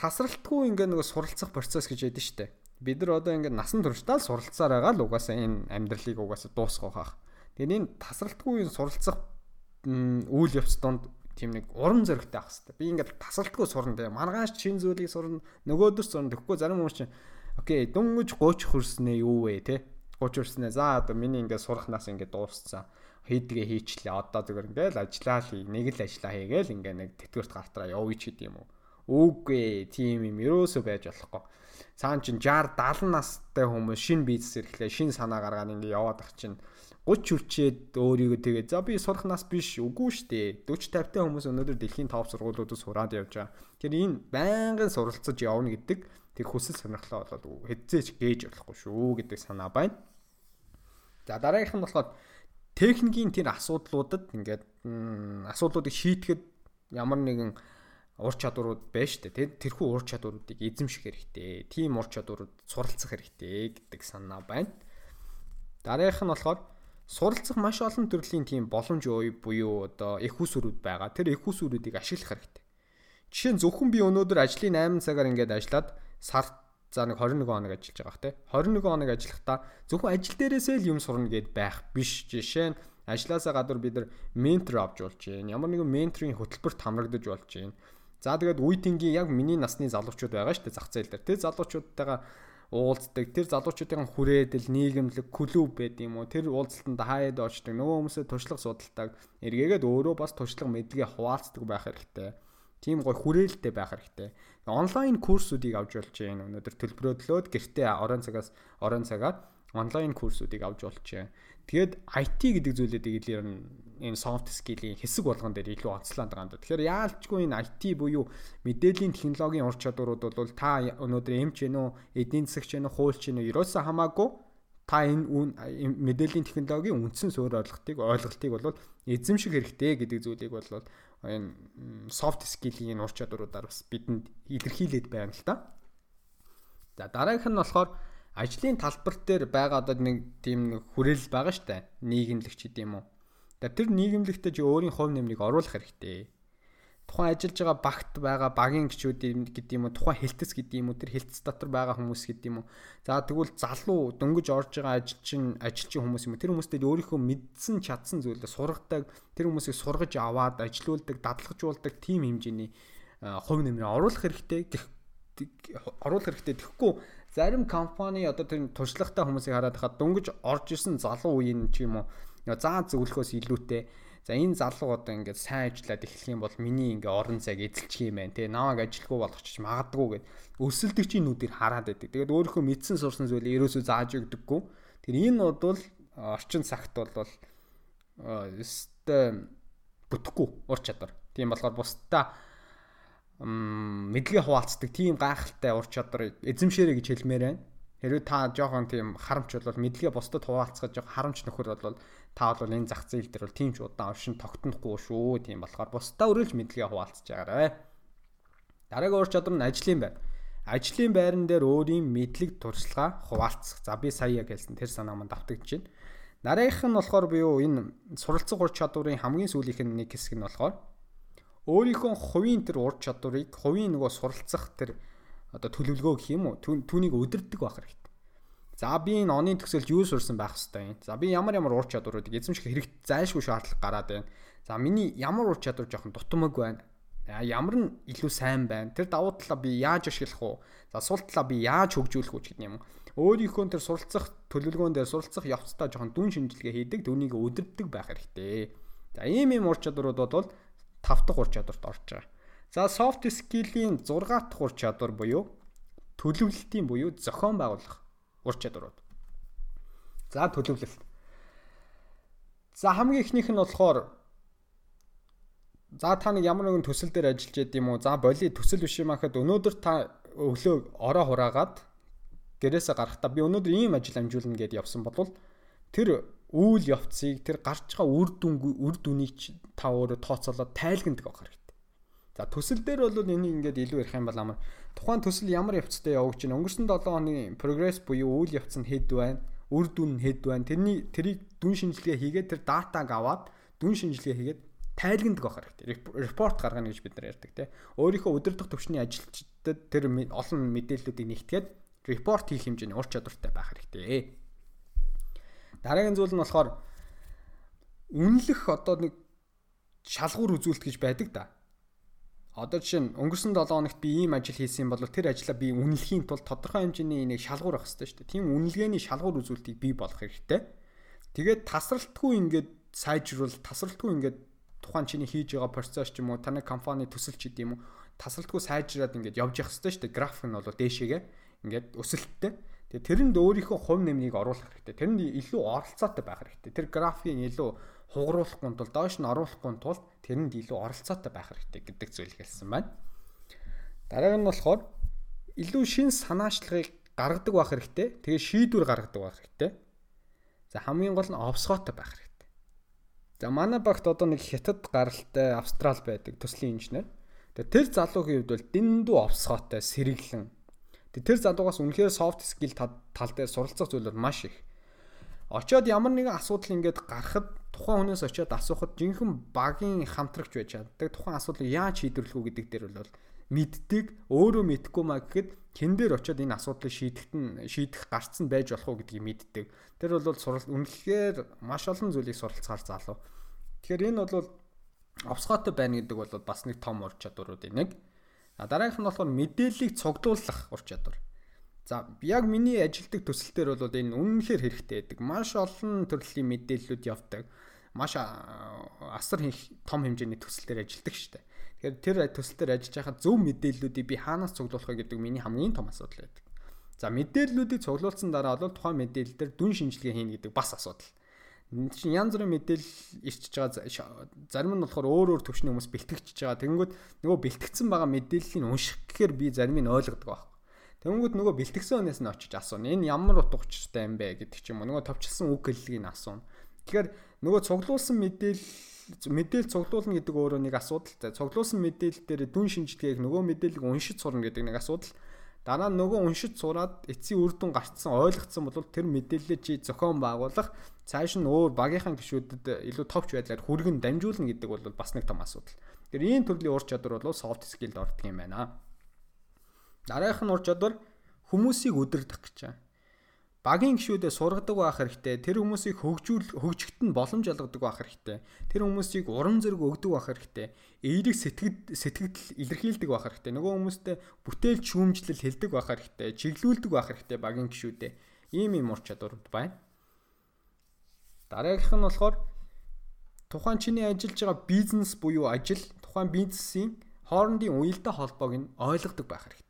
тасралтгүй ингээ нэг суралцах процесс гэж ядэн штэ. Бид нар одоо ингээ насан туршдаа л суралцаар байгаа л угаасаа энэ амьдралыг угаасаа дуусгах байх. Тэгээд энэ тасралтгүй суралцах үйл явц донд тийм нэг урам зоригтой байх хэрэгтэй. Би ингээд тасалтгүй сурна те. Маргааш чин зүйлийг сурна, нөгөөдөрс сурна. Тэгэхгүй зарим хүмүүс чинь окей, дөнгөж 30 хүрснээ юу вэ те? 30 хүрснээ. За одоо миний ингээд сурахнаас ингээд дууссан. Хийдгээ хийчлээ. Одоо зүгээр ингээд ажиллаа л хий. Нэг л ажиллаа хийгээл ингээд нэг тэтгэврт гартраа явъя ч гэдэм үү. Үгүй тийм юм ерөөсөө байж болохгүй. Цаан чин 60 70 настай хүмүүс шинэ бизнес эрхлээ, шинэ санаа гаргаад ингээд яваад ах чинь 30 хүрчээд өөрийгөө тэгээ за би сурах нас биш үгүй дээ 40 50 та хүмүүс өнөөдөр дэлхийн топ сургуулиудад сураад явж байгаа. Тэр энэ байнгын суралцаж явна гэдэг тэр хүсэл сонирхлоо болоод хэзээч гээж болохгүй шүү гэдэг санаа байна. За дараагийнх нь болохоор техникийн тэр асуудлуудад ингээд асуудлуудыг шийдэхэд ямар нэгэн ур чадварууд байна шүү дээ. Тэрхүү ур чадваруудыг эзэмших хэрэгтэй. Тим ур чадварууд суралцах хэрэгтэй гэдэг санаа байна. Дараагийнх нь болохоор суралцах маш олон төрлийн тийм боломж буюу одоо их усүрүүд байгаа. Тэр их усүрүүдийг ашиглах хэрэгтэй. Жишээ нь зөвхөн би өнөөдөр ажлын 8 цагаар ингээд ажиллаад сард за нэг 21 хоног ажиллаж байгаа хэ. 21 хоног ажиллахдаа зөвхөн ажил дээрээсээ л юм сурна гэд байх биш. Жишээ нь ажлаасаа гадуур бид нар ментор авч болж байна. Ямар нэгэн менторын хөтөлбөрт хамрагдаж болж байна. За тэгээд үеийнгийн яг миний насны залуучууд байгаа шүү дээ зах зээл дээр. Тэр залуучуудтайгаа уулздаг. Тэр залуучуудын хүрээдэл, нийгэмлэг, клуб байд юм уу? Тэр уулзалтанд хаяад очдог. Нөгөө хүмүүсээ туршлага судалдаг. Эргээгээд өөрөө бас туршлага мэдлэгээ хуваалцдаг байх хэрэгтэй тийм гой хүрээлэлтэй байх хэрэгтэй. Онлайн курсуудыг авч болж байна. Өнөөдөр төлбөрөөдлөөд гэртээ орон цагаас орон цагаар онлайн курсуудыг авч болж байна. Тэгээд IT гэдэг зүйлүүдийг илэр энэ soft skill-ийн хэсэг болгон дээр илүү онцлоод байгаа юм да. Тэгэхээр яалчгүй энэ IT буюу мэдээллийн технологийн ур чадварууд бол та өнөөдөр эмч гэнэ үү, эдийн засагч гэнэ үү, хуульч гэнэ үү, ерөөсөө хамаагүй та энэ мэдээллийн технологийн үндсэн суурь ойлголтыг ойлголтыг бол эзэмших хэрэгтэй гэдэг зүйлийг бол энэ soft skill-ийн ур чадваруудаар бас бидэнд илэрхийлээд байна л да. За дараагийнх нь болохоор ажлын талбар дээр байгаа одоо нэг тийм хүрээлэл байгаа штэ. Нийгэмлэгч гэдэг юм уу. Тэр нийгэмлэгтээ чи өөрийн хувь нэмрийг оруулах хэрэгтэй тухайн ажиллаж байгаа багт байгаа багийн гişүүд гэдэг юм уу тухайн хэлтэц гэдэг юм уу тэр хэлтэц дотор байгаа хүмүүс гэдэг юм уу. За тэгвэл залуу дөнгөж орж байгаа ажилчин ажилчин хүмүүс юм тэр хүмүүстэй өөрийнхөө мэдсэн чадсан зүйлээ сургадаг тэр хүмүүсийг сургаж аваад ажилуулдаг дадлагжуулдаг тим хэмжээний хувь нэмрээ оруулах хэрэгтэй оруулах хэрэгтэй тэгэхгүй зарим компани одоо тэр туршлагатай хүмүүсийг хараад хахад дөнгөж орж исэн залуу үеийн ч юм уу. Заа зөвлөхөөс илүүтэй За энэ залуу одоо ингээд сайн ажиллаад эхлэх юм бол миний ингээ орон цаг эзэлчих юм байна те намайг ажилгүй болгочих магадгүй гэд өсөлтөгчийн нүдээр хараад байдаг. Тэгээд өөрийнхөө мэдсэн сурсан зүйлээ ерөөсөө зааж өгдөггүй. Тэр энэ бол орчин цагт бол өстэй бүтэхгүй ур чадвар. Тийм болохоор бусдаа мэдлэгээ хуваалцдаг тийм гайхалтай ур чадварыг эзэмшээрэй гэж хэлмээр байна. Хэрвээ та жоохон тийм харамч бол мэдлэгээ бусдад хуваалцахад жоохон харамч нөхөр бол та бол энэ зах зээл дээр бол тийм ч удаан оршин тогтнохгүй шүү. Тийм болохоор бусдаа өрөөлж мэдлэгээ хуваалцаж байгаарай. Дараагийн ур чадвар нь ажлын байр. Ажлын байран дээр өөрийн мэдлэг туршлага хуваалцах. За би сая яг хэлсэн тэр санаа манд давтагдж байна. Дараагийнх нь болохоор буюу энэ суралцах ур чадварын хамгийн сүүлийнх нь нэг хэсэг нь болохоор өөрийнхөө хувийн тэр ур чадварыг хувийн нөгөө суралцах тэр одоо төлөвлөгөө гэх юм уу түүнийг өдөрдөг байх хэрэгтэй. За би энэ оны төгсөлд юу сурсан байх хэвээр юм. За би ямар ямар ур чадваруудыг эзэмших хэрэг зайлшгүй шаардлага гараад байна. За миний ямар ур чадвар жоохон дутмаг байна. Ямар нь илүү сайн байна. Тэр давуу талаа би яаж ашиглах уу? За сул талаа би яаж хөгжүүлэх үү гэдэг юм. Өөрийнхөө тэр суралцах төлөвлөгөөн дээр суралцах явцдаа жоохон дүн шинжилгээ хийдэг, түүнийг өдөрдөг байх хэрэгтэй. За ийм ийм ур чадварууд бол тав дахь ур чадварт орж байгаа. За soft skill-ийн 6 дахь ур чадвар буюу төлөвлөлтийн буюу зохион байгуулах ур чадварууд. За төлөвлөлт. За хамгийн ихнийх нь болохоор за та нэг ямар нэгэн төсөл дээр ажиллаж байд юм уу? За боли төсөл биш юм хахад өнөөдөр та өглөө ороо хураагаад гэрээсээ гарахдаа би өнөөдөр ийм ажил амжуулна гэдээ явсан бол тэр үйл явцыг тэр гарч байгаа үр дүн үр дүнийг та өөрөө тооцоолоод тайлгнадаг байх хэрэгтэй. За төсөл дээр бол энийг ингээд илүү ярих юм бол амар тухайн төсөл ямар явцтай явагдаж байна. Өнгөрсөн 7 хоногийн прогресс буюу үйл явц нь хэд байна? Үр дүн нь хэд байна? Тэрний тэрийг дүн шинжилгээ хийгээд тэр датаг аваад дүн шинжилгээ хийгээд тайлгнадаг байх хэрэгтэй. Репорт гаргана гэж бид нар ярьдаг тийм. Өөрийнхөө өдөр дах төвчний ажилчдад тэр олон мэдээллүүдийг нэгтгээд репорт хийх хэмжээний ур чадвартай байх хэрэгтэй. Дараагийн зүйл нь болохоор үнэлэх одоо нэг шалгуур үзүүлэлт гэж байдаг да Одоо жишээ нь өнгөрсөн 7 хоногт би ийм ажил хийсэн бол тэр ажлаа би үнэлэхийн тулд тодорхой хэмжээний нэг шалгуур авах хэрэгтэй шүү дээ. Тийм үнэлгээний шалгуур үзүүлэлтийг бий болгох хэрэгтэй. Тэгээд тасралтгүй ингээд сайжруул, тасралтгүй ингээд тухайн чиний хийж байгаа процесс ч юм уу, таны компани төсөл ч гэдэм үү, тасралтгүй сайжраад ингээд явж явах хэрэгтэй шүү дээ. График нь бол дээшээгээ ингээд өсөлттэй. Тэгээд тэрэнд өөрийнхөө хувь нэмрийг оруулах хэрэгтэй. Тэрэнд илүү оролцоотой байх хэрэгтэй. Тэр графикийг илүү хугаруулахгүй тул доош нь оруулахгүй тул тэрэнд илүү оролцоотой байх хэрэгтэй гэдэг зүйл хэлсэн байна. Дарааг нь болохоор илүү шин санаачлагыг гаргадаг байх хэрэгтэй. Тэгээ шийдвэр гаргадаг байх хэрэгтэй. За хамгийн гол нь овсгоотой байх хэрэгтэй. За манай багт одоо нэг хятад гаралтай австрал байдаг төслийн инженер. Тэгээ тэр залуугийн хувьд бол дэндүү овсгоотой сэргэлэн. Тэгээ тэр залуугаас үнэхээр soft skill тал дээр суралцах зүйл бол маш их. Очоод ямар нэгэн асуудал ингээд гарахад тухайн хүнээс очоод асуухад жинхэнэ багийн хамтрагч байж чаддаг. Тухайн асуудлыг яаж шийдвэрлэх үү гэдэг дээр бол мэддэг, өөрөө мэдхгүй маа гэхэд хэн дээр очоод энэ асуудлыг шийдэхт нь шийдэх гарцсан байж болох уу гэдгийг мэддэг. Тэр бол сурал үнэхээр маш олон зүйлийг суралцахаар залуу. Тэгэхээр энэ бол овсгоотой байна гэдэг бол бас нэг том ур чадваруудын нэг. А дараагийнх нь болохоор мэдээллийг цуглуулах ур чадвар. За яг миний ажилдаг төсөл дээр бол энэ үнэнхээр хэрэгтэй байдаг. Маш олон төрлийн мэдээллүүд явдаг. Маш асар их том хэмжээний төсөл дээр ажилдаг шүү дээ. Тэгэхээр тэр төсөл дээр ажиллаж байхад зөв мэдээллүүдийг би хаанаас цуглуулах вэ гэдэг миний хамгийн том асуудал байдаг. За мэдээллүүдийг цуглуулсан дараа бол тухайн мэдээлэл дээр дүн шинжилгээ хийнэ гэдэг бас асуудал чинь янз бүрийн мэдээлэл ирчихэж байгаа зарим нь болохоор өөр өөр төвчний хүмүүс бэлтгэж байгаа. Тэнгүүд нөгөө бэлтгэгдсэн байгаа мэдээллийг унших гэхээр би зарим нь ойлгодог байхгүй. Тэнгүүд нөгөө бэлтгэсэн хүнээс нь очиж асууна. Энэ ямар утга учиртай юм бэ гэдэг ч юм уу. Нөгөө товчилсан үг хэллэгийг асууна. Тэгэхээр нөгөө цуглуулсан мэдээлэл мэдээлэл цуглуулна гэдэг өөрөө нэг асуудалтай. Цуглуулсан мэдээлэл дээр дүн шинжилгээг нөгөө мэдээллийг уншиж сурна гэдэг нэг асуудал. Дараа нь нөгөө уншиж сураад эцсийн үр дүн гарцсан ойлгоцсон бол тэр мэдээлэлээ чи зохион байгуулах цааш нь өөр багийнхаа гишүүдэд илүү товч байдлаар хүргэн дамжуулна гэдэг бол бас нэг том асуудал. Тэр ийм төрлийн ур чадвар бол soft skill-д ордог юм байна. Дараагийнх нь ур чадвар хүмүүсийг өдөрдөх гэж байна багийн гişүүдээ сургадаг байх хэрэгтэй. Тэр хүмүүсийг хөгжүүл хөгжихт нь боломж олгодог байх хэрэгтэй. Тэр хүмүүсийг урам зориг өгдөг байх хэрэгтэй. Эерэг сэтгэд сэтгэл илэрхийлдэг байх хэрэгтэй. Нөгөө хүмүүстэй бүтээл шүүмжлэл хэлдэг байх хэрэгтэй. Чиглүүлдэг байх хэрэгтэй багийн гişүүдээ. Ийм юм ур чадварууд байна. Дараагийнх нь болохоор тухайн чиний ажиллаж байгаа бизнес буюу ажил тухайн бизнесийн хоорондын уялдаа холбоог нь ойлгодог байх хэрэгтэй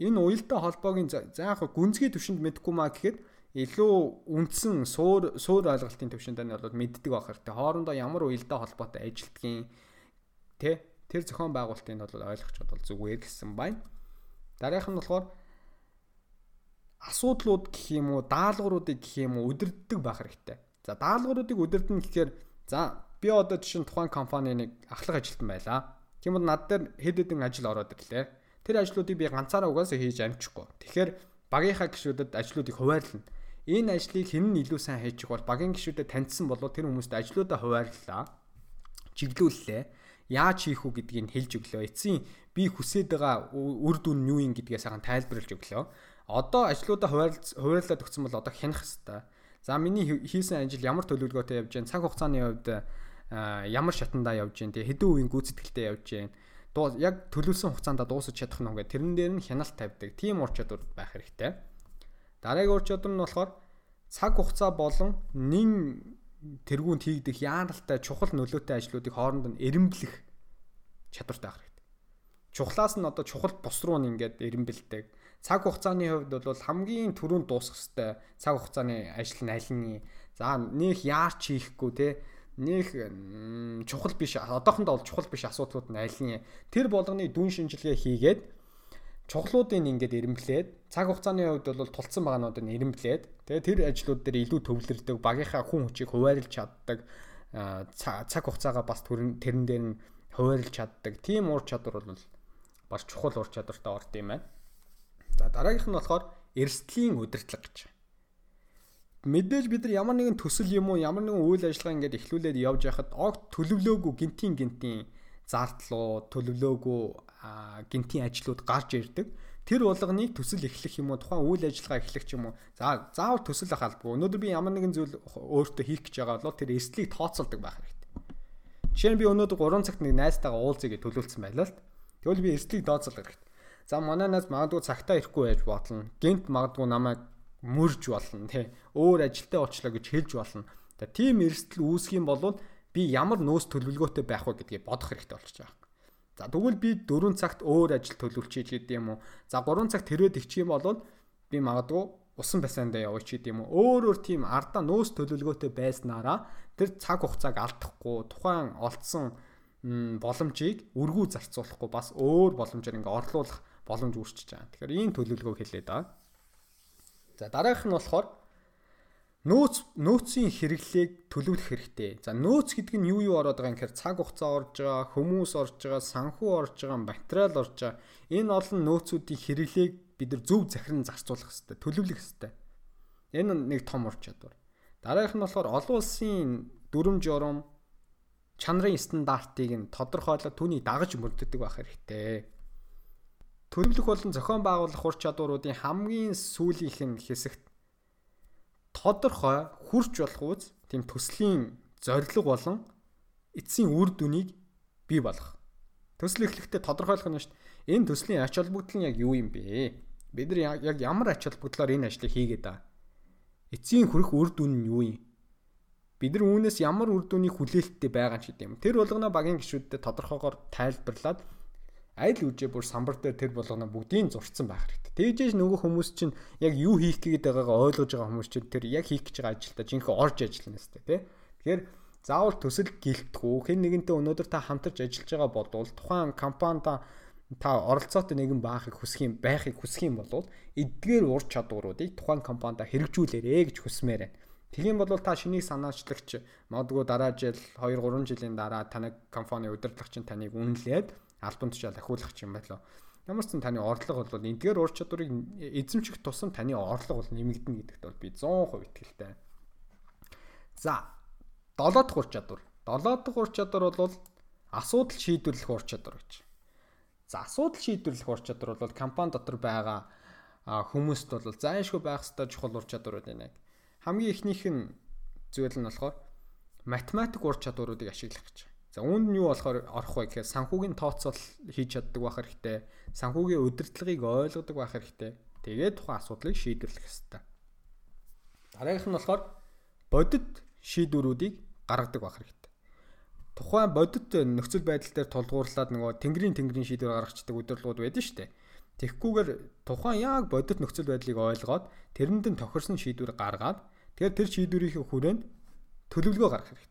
энэ уялдаа холбоогийн за яг гүнзгий төвшөнд мэдэхгүй маа гэхэд илүү үндсэн суур суур ойлголтын төвшөнд нь бол мэддэг байх хэрэгтэй. Хоорондоо ямар уялдаа холбоотой ажилтгийн тэ тэр зохион байгуулалтыг бол ойлгож бодвол зүгээр гэсэн байна. Дараагийнх нь болохоор асуудлууд гэх юм уу, даалгавруудыг гэх юм уу өдөрддөг байх хэрэгтэй. За даалгавруудыг өдөрдөн гэхээр за би одоо жишээ нь тухайн компани нэг ахлах ажилтан байлаа. Тийм бол над дээр хэд хэдэн ажил ороод ирлээ Тэр ажлуудыг би ганцаараа угаасаа хийж амжихгүй. Тэгэхээр багийнхаа гишүүдэд ажлуудыг хуваарлана. Энэ ажлыг хэн нь илүү сайн хийж бол багийн гишүүдэд таньсан бол тэр хүмүүст ажлуудаа хуваарлаа. Чиглүүллээ. Яаж хийх үү гэдгийг хэлж өглөө. Эцсийн би хүсэж байгаа үр дүн нь юу юм гэдгээ сайхан тайлбарлаж өглөө. Одоо ажлуудаа хуваарлаад өгсөн бол одоо хянах хэвээр. За миний хийсэн ажил ямар төлөвлөгөөтэй явж байна? Цаг хугацааны хувьд ямар шатандаа явж байна? Тэ хэдэн үеийн гүйцэтгэлтэй явж байна? Дуу яг төлөвлөсөн хугацаанд дуусах чадах нь үгээ тэрэн дээр нь хяналт тавьдаг. Тийм ур чадвар байх хэрэгтэй. Дараагийн ур чадвар нь болохоор цаг хугацаа болон нин тэргуунд хийгдэх яаралтай чухал нөлөөтэй ажлуудыг хооронд нь эренблэх чадвартай байх хэрэгтэй. Чухлаас нь одоо чухал бус руу нь ингээд эренбэлдэг. Цаг хугацааны хувьд бол хамгийн түрүүнд дуусах хэвээр цаг хугацааны ажил нь аль нь за нөх яарч хийхгүй те нэг чухал биш одоохондоо бол чухал биш асуудлууд нь аль нь? Тэр болгоны дүн шинжилгээ хийгээд чухлуудыг ингээд ирэмблээд цаг хугацааны хувьд бол тулцсан байгаанууд нь ирэмблээд тэгээ тэр ажлууд дээр илүү төвлөрдөг багийнхаа хүн хүчийг хуваарлж чаддаг цаг хугацаагаа бас тэрэн дээр нь хуваарлж чаддаг. Тийм ур чадвар бол бас чухал ур чадвартай орд юм байна. За дараагийнх нь болохоор эрсдлийн удирдлага гэж мэдээж бид нар ямар нэгэн төсөл юм уу ямар нэгэн үйл ажиллагаа ингээд эхлүүлээд явж байхад огт төлөвлөөгүй гинтийн гинтийн зардлуу төлөвлөөгүй гинтийн ажлууд гарч ирдэг. Тэр болгоныг төсөл эхлэх юм уу тухайн үйл ажиллагаа эхлэх юм уу. За заавал төсөл ах албагүй. Өнөөдөр би ямар нэгэн зүйл өөртөө хийх гэж байгаа бол тэр эслийг тооцоолдог байх хэрэгтэй. Жишээ нь би өнөөдөр 3 цагт нэг найзтайгаа уулзъя гэж төлөвлөсөн байлаа л. Тэгвэл би эслийг тооцоолох хэрэгтэй. За манай найз магадгүй цагтаа ирэхгүй байж бодлоо. Гинт магадгүй намайг мөрж болно тий өөр ажилтаа очлоо гэж хэлж болно. Тэгээ тийм эрсдэл үүсэх юм бол би ямар нөөц төлөвлөгөөтэй байх вэ гэдгийг бодох хэрэгтэй болчихж байгаа. За тэгвэл би 4 цагт өөр ажил төлөвлөж гэдэг юм уу? За 3 цагт тэрвэд ичх юм бол би магадгүй усан бассейндаа явж гэдэг юм уу? Өөр өөр тийм ардаа нөөц төлөвлөгөөтэй байснараа тэр цаг хугацааг алдахгүй тухайн олдсон боломжийг өргүү зарцуулахгүй бас өөр боломжоор ингээ орлуулах боломж үүсчихэж байгаа. Тэгэхээр ийм төлөвлөгөөг хэлээд байгаа. За дараагийнх нь болохоор нөөц нөөцийн хэрэглээг төлөвлөх хэрэгтэй. За нөөц гэдэг нь юу юу ороод байгаа юм гэхээр цаг хугацаа орж байгаа, хүмүүс орж байгаа, санхүү орж байгаа, материал орж байгаа. Энэ олон нөөцүүдийн хэрэглээг бид нар зөв захиран зарцуулах хэрэгтэй, төлөвлөх хэрэгтэй. Энэ нэг том ур чадвар. Дараагийнх нь болохоор олон улсын дүрм журам чанарын стандартыг нь тодорхойлоод түүнийг дагаж мөрддөг байх хэрэгтэй. Төлөвлөх болон зохион байгуулах ур чадваруудын хамгийн сүүлийнх нь хэсэгт тодорхой хурж болох үз тийм төслийн зорилго болон эцсийн үр дүнийг бий болгох. Төсөл эхлэхдээ тодорхойлох нь шүү дээ. Энэ төслийн ач холбогдол нь яг юу юм бэ? Бид нар яг ямар ач холбогдлоор энэ ажлыг хийгээд байгаа? Эцсийн хүрэх үр дүн нь юу юм? Бид нар үүнээс ямар үр дүнийг хүлээлттэй байгаа ч гэдэм. Тэр болгоно багийн гишүүдэд тодорхойгоор тайлбарлаад аль үжээ бүр самбар дээр тэр болгоно бүгдийг зурцсан байх хэрэгтэй. Тэгжээж нөгөө хүмүүс чинь яг юу хийх гээд байгаагаа ойлгож байгаа хүмүүс чинь тэр яг хийх гэж байгаа ажилдаа жинхэнэ орж ажиллана өстэй тий. Тэгэхээр заавал төсөл гэлтгүү хэн нэгэнтэй өнөөдөр та хамтарч ажиллаж байгаа болвол тухайн компанида та оролцоотой нэгэн байхыг хүсэх юм байхыг хүсэх юм бол эдгээр ур чадваруудыг тухайн компанида хэрэгжүүлээрэ гэж хүсмээр байна. Тэгхийн бол та шинийг санаачлагч магадгүй дараа жил 2 3 жилийн дараа танай компани удирдлагч нь таныг үнэлээд албан тушаал ахиулах юм байлаа. Ямар ч сан таны орлого бол эдгээр ур чадварыг эзэмших тусам таны орлого бол нэмэгдэнэ гэдэгт бол би 100% итгэлтэй. За 7 дахь ур чадвар. 7 дахь ур чадвар бол асуудал шийдвэрлэх ур чадвар гэж. За асуудал шийдвэрлэх ур чадвар бол компани дотор байгаа хүмүүст бол зайлшгүй байх ёстой чухал ур чадварууд байна. Хамгийн ихнийх нь зүйл нь болохоор математик ур чадваруудыг ашиглах гэж. За үүнд нь юу болохоор орох вэ гэхээр санхүүгийн тооцоол хийж чаддаг байх хэрэгтэй. Санхүүгийн удирдлагыг ойлгодог байх хэрэгтэй. Тэгээд тухайн асуудлыг шийдвэрлэх хэрэгтэй. Дараагийнх нь болохоор бодит шийдвэрүүдийг гаргадаг байх хэрэгтэй. Тухайн бодит нөхцөл байдал дээр тулгуурлаад нөгөө тэнгэрийн тэнгэрийн шийдвэр гаргацдаг удирдлагууд байдаг шүү дээ. Тэгхгүйгээр тухайн яг бодит нөхцөл байдлыг ойлгоод тэрэнд нь тохирсон шийдвэр гаргаад тэгээд тэр шийдвэрийн хүрээнд төлөвлөгөө гаргах хэрэгтэй.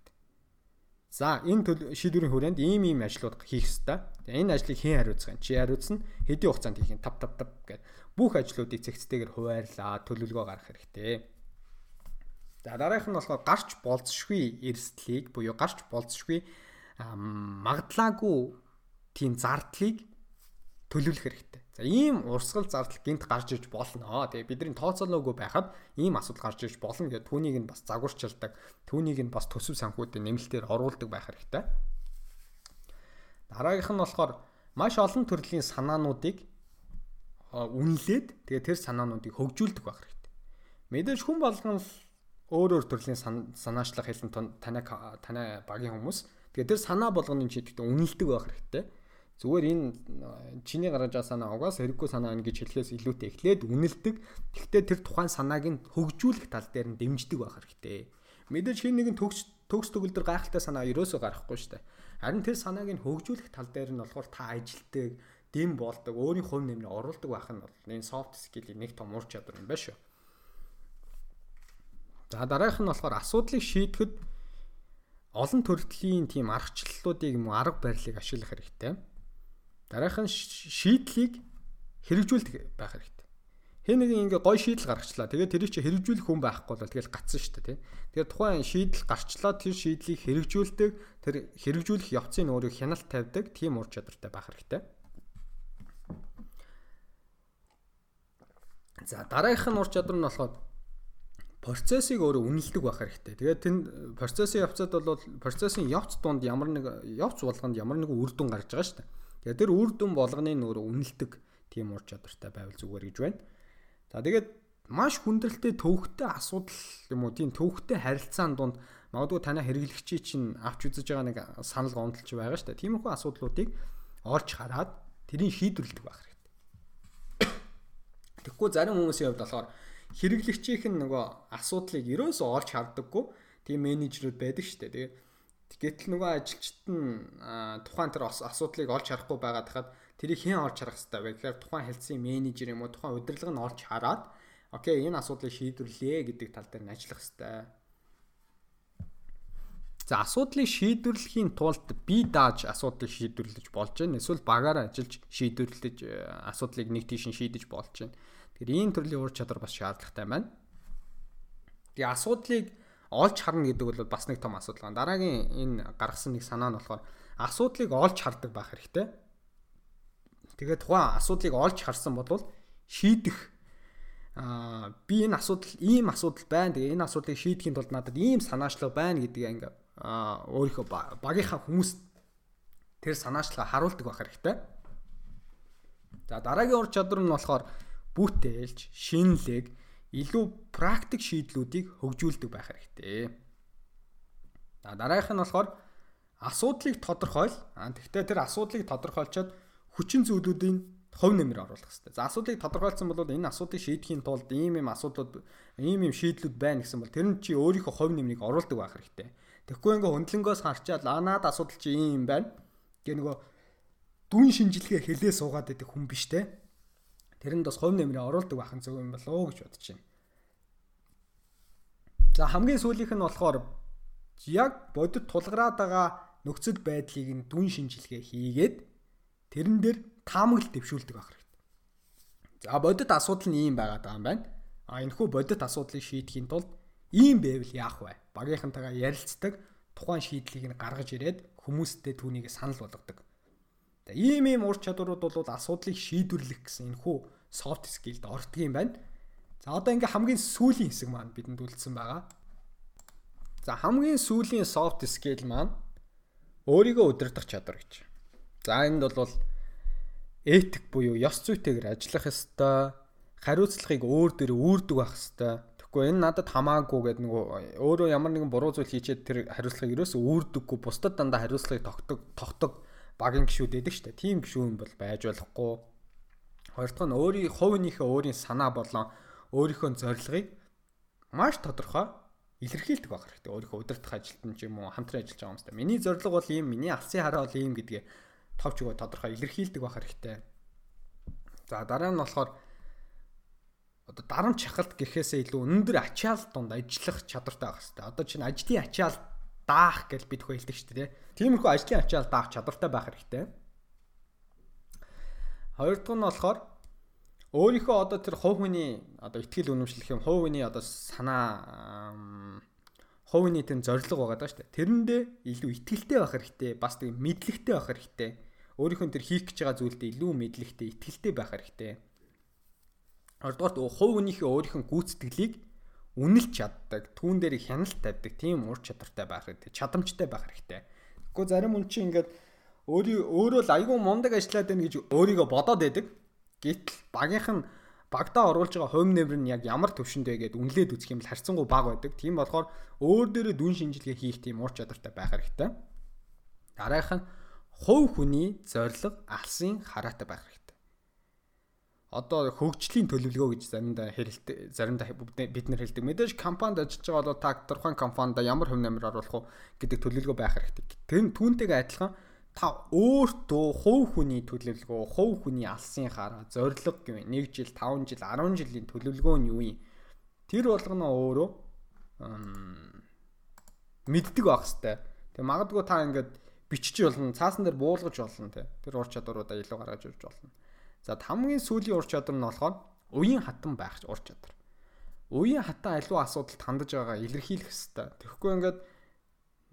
За энэ шийдвэрийн хүрээнд ийм ийм ажлууд хийх ёстой. Энэ ажлыг хэн хариуцах юм? Чи хариуцна. Хэдийн хугацаанд хийх юм? Тав тав тав гэдэг. Бүх ажлуудыг цэгцтэйгээр хуваарлаа, төлөвлөгөө гаргах хэрэгтэй. За дараагийнх нь болохоор гарч болцшгүй эрсдлийг буюу гарч болцшгүй магадлаагүй тийм зардлыг төлөвлөх хэрэгтэй. За ийм урсгал зардал гинт гарч иж болно. Тэгээ бидний тооцоолоогүй байхад ийм асуудал гарч иж болно гэдэг түүнийг нь бас загварчилдаг. Түүнийг нь бас төсөв санхүүдэд нэмэлтээр оруулдаг байх хэрэгтэй. Дараагийнх нь болохоор маш олон төрлийн санаануудыг үнэлээд тэгээ тэр санаануудыг хөгжүүлдэг байх хэрэгтэй. Мэдээж хүн болгон өөр өөр төрлийн санаачлах хэлэн танай танай багийн хүмүүс тэгээ тэр санаа болгоныг чийдэгт үнэлдэг байх хэрэгтэй Зүгээр энэ чиний гаргаж байгаа санаа угаас хэрэггүй санаа ингэж хэлэхээс илүүтэй эхлээд үнэлдэг. Тэгвэл тэр тухайн санааг нь хөгжүүлэх тал дээр нь дэмждэг байх хэрэгтэй. Мэдээж хин нэгэн төгс төгс төгөлдөр гайхалтай санаа ерөөсөө гарахгүй дээ. Харин тэр санааг нь хөгжүүлэх тал дээр нь болохоор та ажилтдаг, дэм болдог, өөрийн хувь нэмрээ оруулдаг байх нь бол энэ soft skill-ийн нэг том ур чадвар юм байна шүү. За дараагийнх нь болохоор асуудлыг шийдэхэд олон төрлийн тийм аргачлалуудыг юм арга барилыг ашиглах хэрэгтэй. Дараахан шийдлийг хэрэгжүүлдэг байх хэрэгтэй. Хэн нэгэн ингээ гой шийдэл гаргачлаа. Тэгээд тэрийг чи хэрэгжүүлэх хүн байхгүй бол тэгэл гацсан шүү дээ, тий. Тэгээд тухайн шийдэл гарчлаа тэр шийдлийг хэрэгжүүлдэг, тэр хэрэгжүүлэх явцын өөрийг хяналт тавьдаг тийм ур чадвартай байх хэрэгтэй. За дараагийнх нь ур чадвар нь болохоор процессыг өөрөө үнэлдэг байх хэрэгтэй. Тэгээд тэн процессын явцад бол процессын явц донд ямар нэг явц болгонд ямар нэг үр дүн гарч байгаа шүү дээ. Тэгээ тэр үр дүн болгоны нөр үнэлдэг тийм ур чадвартай байвал зүгээр гэж байна. За тэгээд маш хүндрэлтэй төвхтэй асуудал юм уу тийм төвхтэй харилцаан донд магадгүй танай хэрэглэгчийн чинь авч үзэж байгаа нэг санал гомдолч байгаа шүү дээ. Тиймэрхүү асуудлуудыг олж хараад тэрийг шийдвэрлэдэг байх хэрэгтэй. Тэгэхгүй зарим хүмүүсийн хувьд болохоор хэрэглэгчийнх нь нөгөө асуудлыг ерөөсөө олж харддаггүй тийм менежерүүд байдаг шүү дээ. Тэгээд Гэтэл нөгөө ажилчид нь тухайн тэр асуудлыг олж харахгүй байгаа тахад тэрийг хэн олж харах хэрэгтэй вэ гэхээр тухайн хэлтсийн менежер юм уу тухайн удирдлага нь олж хараад окей энэ асуудлыг шийдвэрлэе гэдэг тал дээр нь ажиллах хэрэгтэй. За асуудлыг шийдвэрлэхийн тулд би дааж асуудлыг шийдвэрлэж болж байна. Эсвэл багаараа ажиллаж шийдвэрлэж э, асуудлыг нэг тийш нь шийдэж болж байна. Тэгэхээр ийм төрлийн ур чадвар бас шаардлагатай байна. Тэгээ асуудлыг олж харна гэдэг бол бас нэг том асуудал байна. Дараагийн энэ гаргасан нэг санаа нь болохоор асуудлыг олж хардаг байх хэрэгтэй. Тэгээд тухайн асуудлыг олж харсан бол шийдэх аа би энэ асуудал ийм асуудал байна. Тэгээ энэ асуудлыг шийдэхийн тулд надад ийм санаачлага байна гэдгийг ингээ аа өөрийнхөө багийнхаа хүмүүс тэр санаачлага харуулдаг байх хэрэгтэй. За дараагийн ур чадвар нь болохоор бүтээлж, шинэлэг илүү практик шийдлүүдийг хөгжүүлдэг байх хэрэгтэй. За дараагийнх нь болохоор асуудлыг тодорхойл. Аа тэгвэл тэр асуудлыг тодорхойлчоод хүчин зүйлүүдийн хувь нэмэр оруулах хэрэгтэй. За асуудлыг тодорхойлсон бол энэ асуудлыг шийдэхийн тулд ийм ийм асуудлууд ийм ийм шийдлүүд байна гэсэн бол тэр нь чи өөрийнхөө хувь нэмрийг оруулдаг байх хэрэгтэй. Тэгэхгүй ингээ хөндлөнгөөс харчаад аа наад асуудал чи ийм юм байна. Гэ нөгөө дүн шинжилгээ хэлээ суугаад байдаг хүн биш те. Тэрэнд бас хувь нэмрээ оруулдаг байхын зөв юм болоо гэж бодож байна. За хамгийн сүүлийнх нь болохоор яг бодит тулгараад байгаа нөхцөл байдлыг нь дүн шинжилгээ хийгээд тэрэн дээр таамаглал дэвшүүлдэг байх хэрэгтэй. За бодит асуудал нь ийм байгаад байгаа юм байна. А энэхүү бодит асуудлыг шийдэхийн тулд ийм байвал яах вэ? Багийнхантайгаа ярилцдаг, тухайн шийдлийг нь гаргаж ирээд хүмүүстэй түүнийг санал болгодог. Ийм ийм ур чадварууд бол асуудлыг шийдвэрлэх гэсэн энэхүү soft skill-д ордог юм байна. За одоо ингээ хамгийн сүүлийн хэсэг маань бидэнд үлдсэн байгаа. За хамгийн сүүлийн soft skill маань өөрийгөө удирдах чадвар гэж. За энд бол этик буюу ёс зүйтэйгээр ажиллах ёстой, хариуцлагыг өөр дөр үүрдэг байх ёстой. Тэгэхгүй энэ надад хамаагүй гэдэг нөгөө өөрөө ямар нэгэн буруу зүйл хийчихэд тэр хариуцлагыг ерөөсөө үүрдэггүй, бусдад дандаа хариуцлагыг тогтдог, тогтдог багийн гişүүд байдаг шүү дээ. Тим гişүүн бол байж болохгүй. Хоёр дахь нь өөрийн хувийнхээ өөрийн санаа болон өөрийнхөө зорилгыг маш тодорхой илэрхийлдэг байх хэрэгтэй. Өөрийнхөө удирдах ажилтан ч юм уу хамтран ажиллаж байгаа юмстай. Миний зорилго бол ийм, миний алсын хараа бол ийм гэдгээ товч өгөө тодорхой илэрхийлдэг байх хэрэгтэй. За дараа нь болохоор одоо дарамт шахалт гэхээсээ илүү өндөр ачаал донд ажиллах чадвартай байх хэрэгтэй. Одоо чинь ажлын ачаал даах гэж бид хөө хэлдэг шүү дээ. Тиймэрхүү ажлын ачаал даах чадвартай байх хэрэгтэй. Хоёр дахь нь болохоор өөрийнхөө одоо тэр хувь хүний одоо ихтгэл үнэмшлэх юм хувь хүний одоо санаа хувь хүний тэр зорилго байгаа даа шүү дээ. Тэрэндээ илүү ихтгэлтэй байх хэрэгтэй. Бас тийм мэдлэгтэй байх хэрэгтэй. Өөрийнхөө тэр хийх гэж байгаа зүйлдээ илүү мэдлэгтэй, ихтгэлтэй байх хэрэгтэй. Хоёрдугаарт хувь хүнийхээ өөрийнхөө гүйцэтгэлийг үнэлж чаддаг, түүн дээр хяналт тавьдаг тийм ур чадвартай байх хэрэгтэй. Чадамжтай байх хэрэгтэй. Гэхдээ зарим хүн чинь ингээд өөрийн өөрөө л айгүй мундаг ажиллаад байна гэж өөрийгөө бодоод байдаг. Гэтэл багийнх нь багтаа оруулж байгаа хувь нэмэр нь яг ямар төвшөнд вэ гэдээ үнэлээд үзэх юм бол харьцангуй бага байдаг. Тийм болохоор өөр дээрээ дүн шинжилгээ хийх тийм ур чадвартай байх хэрэгтэй. Дараагийнх нь хувь хүний зориг алсын хараатай байх хэрэгтэй одоо хөгжлийн төлөвлөгөө гэж заримдаа хэрэлт заримдаа бид нар хэлдэг. Мэдээж компанид ажиллаж байгаа бол та тодорхой компанид ямар хөв нэмэр оруулах уу гэдэг төлөвлөгөө байх хэрэгтэй. Тэр түүнтэйгээ адилхан та өөртөө хувь хүний төлөвлөгөө, хувь хүний алсын хараа, зориг гэвэ 1 жил, 5 жил, 10 жилийн төлөвлөгөө нь юу юм? Тэр болгоно өөрөө мэддэг байх хэвээр. Тэг магадгүй та ингээд бичиж болно, цаасан дээр буулгаж болно те. Тэр ур чадваруудаа илүү гаргаж ирж болно. За хамгийн сүүлийн ур чадвар нь болохоор уян хатан байх ур чадвар. Уян хатан аливаа асуудалд хандаж байгаа илэрхийлэх хэвээр. Тэгэхгүй ингээд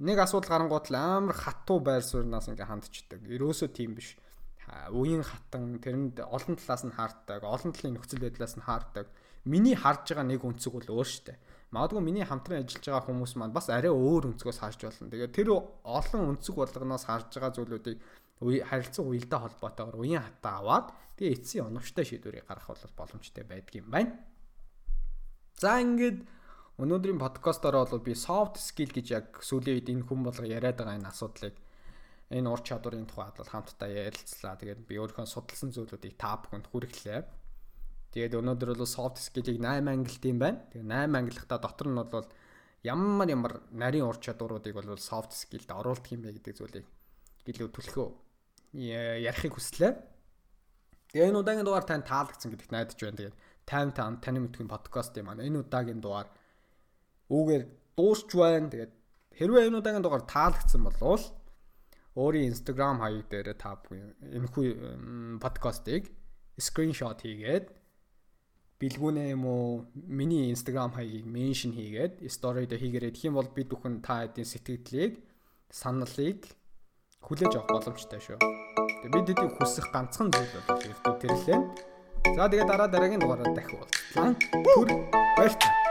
нэг асуудал гарангуут л амар хатуу байр сууриас ингээд хандчихдаг. Ерөөсөө тийм биш. Уян хатан тэрэнд олон талаас нь хаардаг, олон талын нөхцөл байдлаас нь хаардаг. Миний харж байгаа нэг өнцөг бол өөр штэ. Магадгүй миний хамтран ажиллаж байгаа хүмүүс маань бас арай өөр өнцгөөс харж болно. Тэгээд тэр олон өнцөг болгоноос харж байгаа зүйлүүдийг харилцан уялдаа холбоотойгоор уян хатаа аваад тэгээ эцсийн оновчтой шийдвэрийг гаргах бол боломжтой байдгийн байна. За ингээд өнөөдрийн подкастаараа бол би soft skill гэж яг сүүлийн үед энэ хүн болго яриад байгаа энэ асуудлыг энэ ур чадварын тухайд бол хамтдаа ярилцлаа. Тэгээд би өөрийнхөө судалсан зүйлүүдийг та бүхэнд хүргэлээ. Тэгээд өнөөдөр бол soft skill-ийг 8 ангилт юм байна. Тэгээд 8 ангилахдаа дотор нь бол ямар ямар нарийн ур чадваруудыг бол soft skill-д оруулдаг юм бэ гэдэг зүйлийг илүү төлхөө ярихыг хүслээ. Тэгээ энэ удаагийн дугаар тань таалагдсан гэдэгт найдаж байна. Тэгээд тайм тайм таны мэдхийн подкаст юм аа. Энэ удаагийн дугаар үүгээр дуусч байна. Тэгээд хэрвээ энэ удаагийн дугаар таалагдсан болвол өөрийн Instagram хаяг дээр та энэхүү подкастыг скриншот хийгээд бэлгүүнээ юм уу миний Instagram хаягийг меншн хийгээд story дээр хийгээрэй. Тэгэх юм бол бид бүхэн та хэдийн сэтгэлдлийг саналыг хүлээж авах боломжтой шүү. Тэгээ бид хэдийг хүсэх ганцхан зүйл бол YouTube тэрлээ. За тэгээ дараа дараагийн дугаараар дахин уулзлаа. Түр баярлалаа.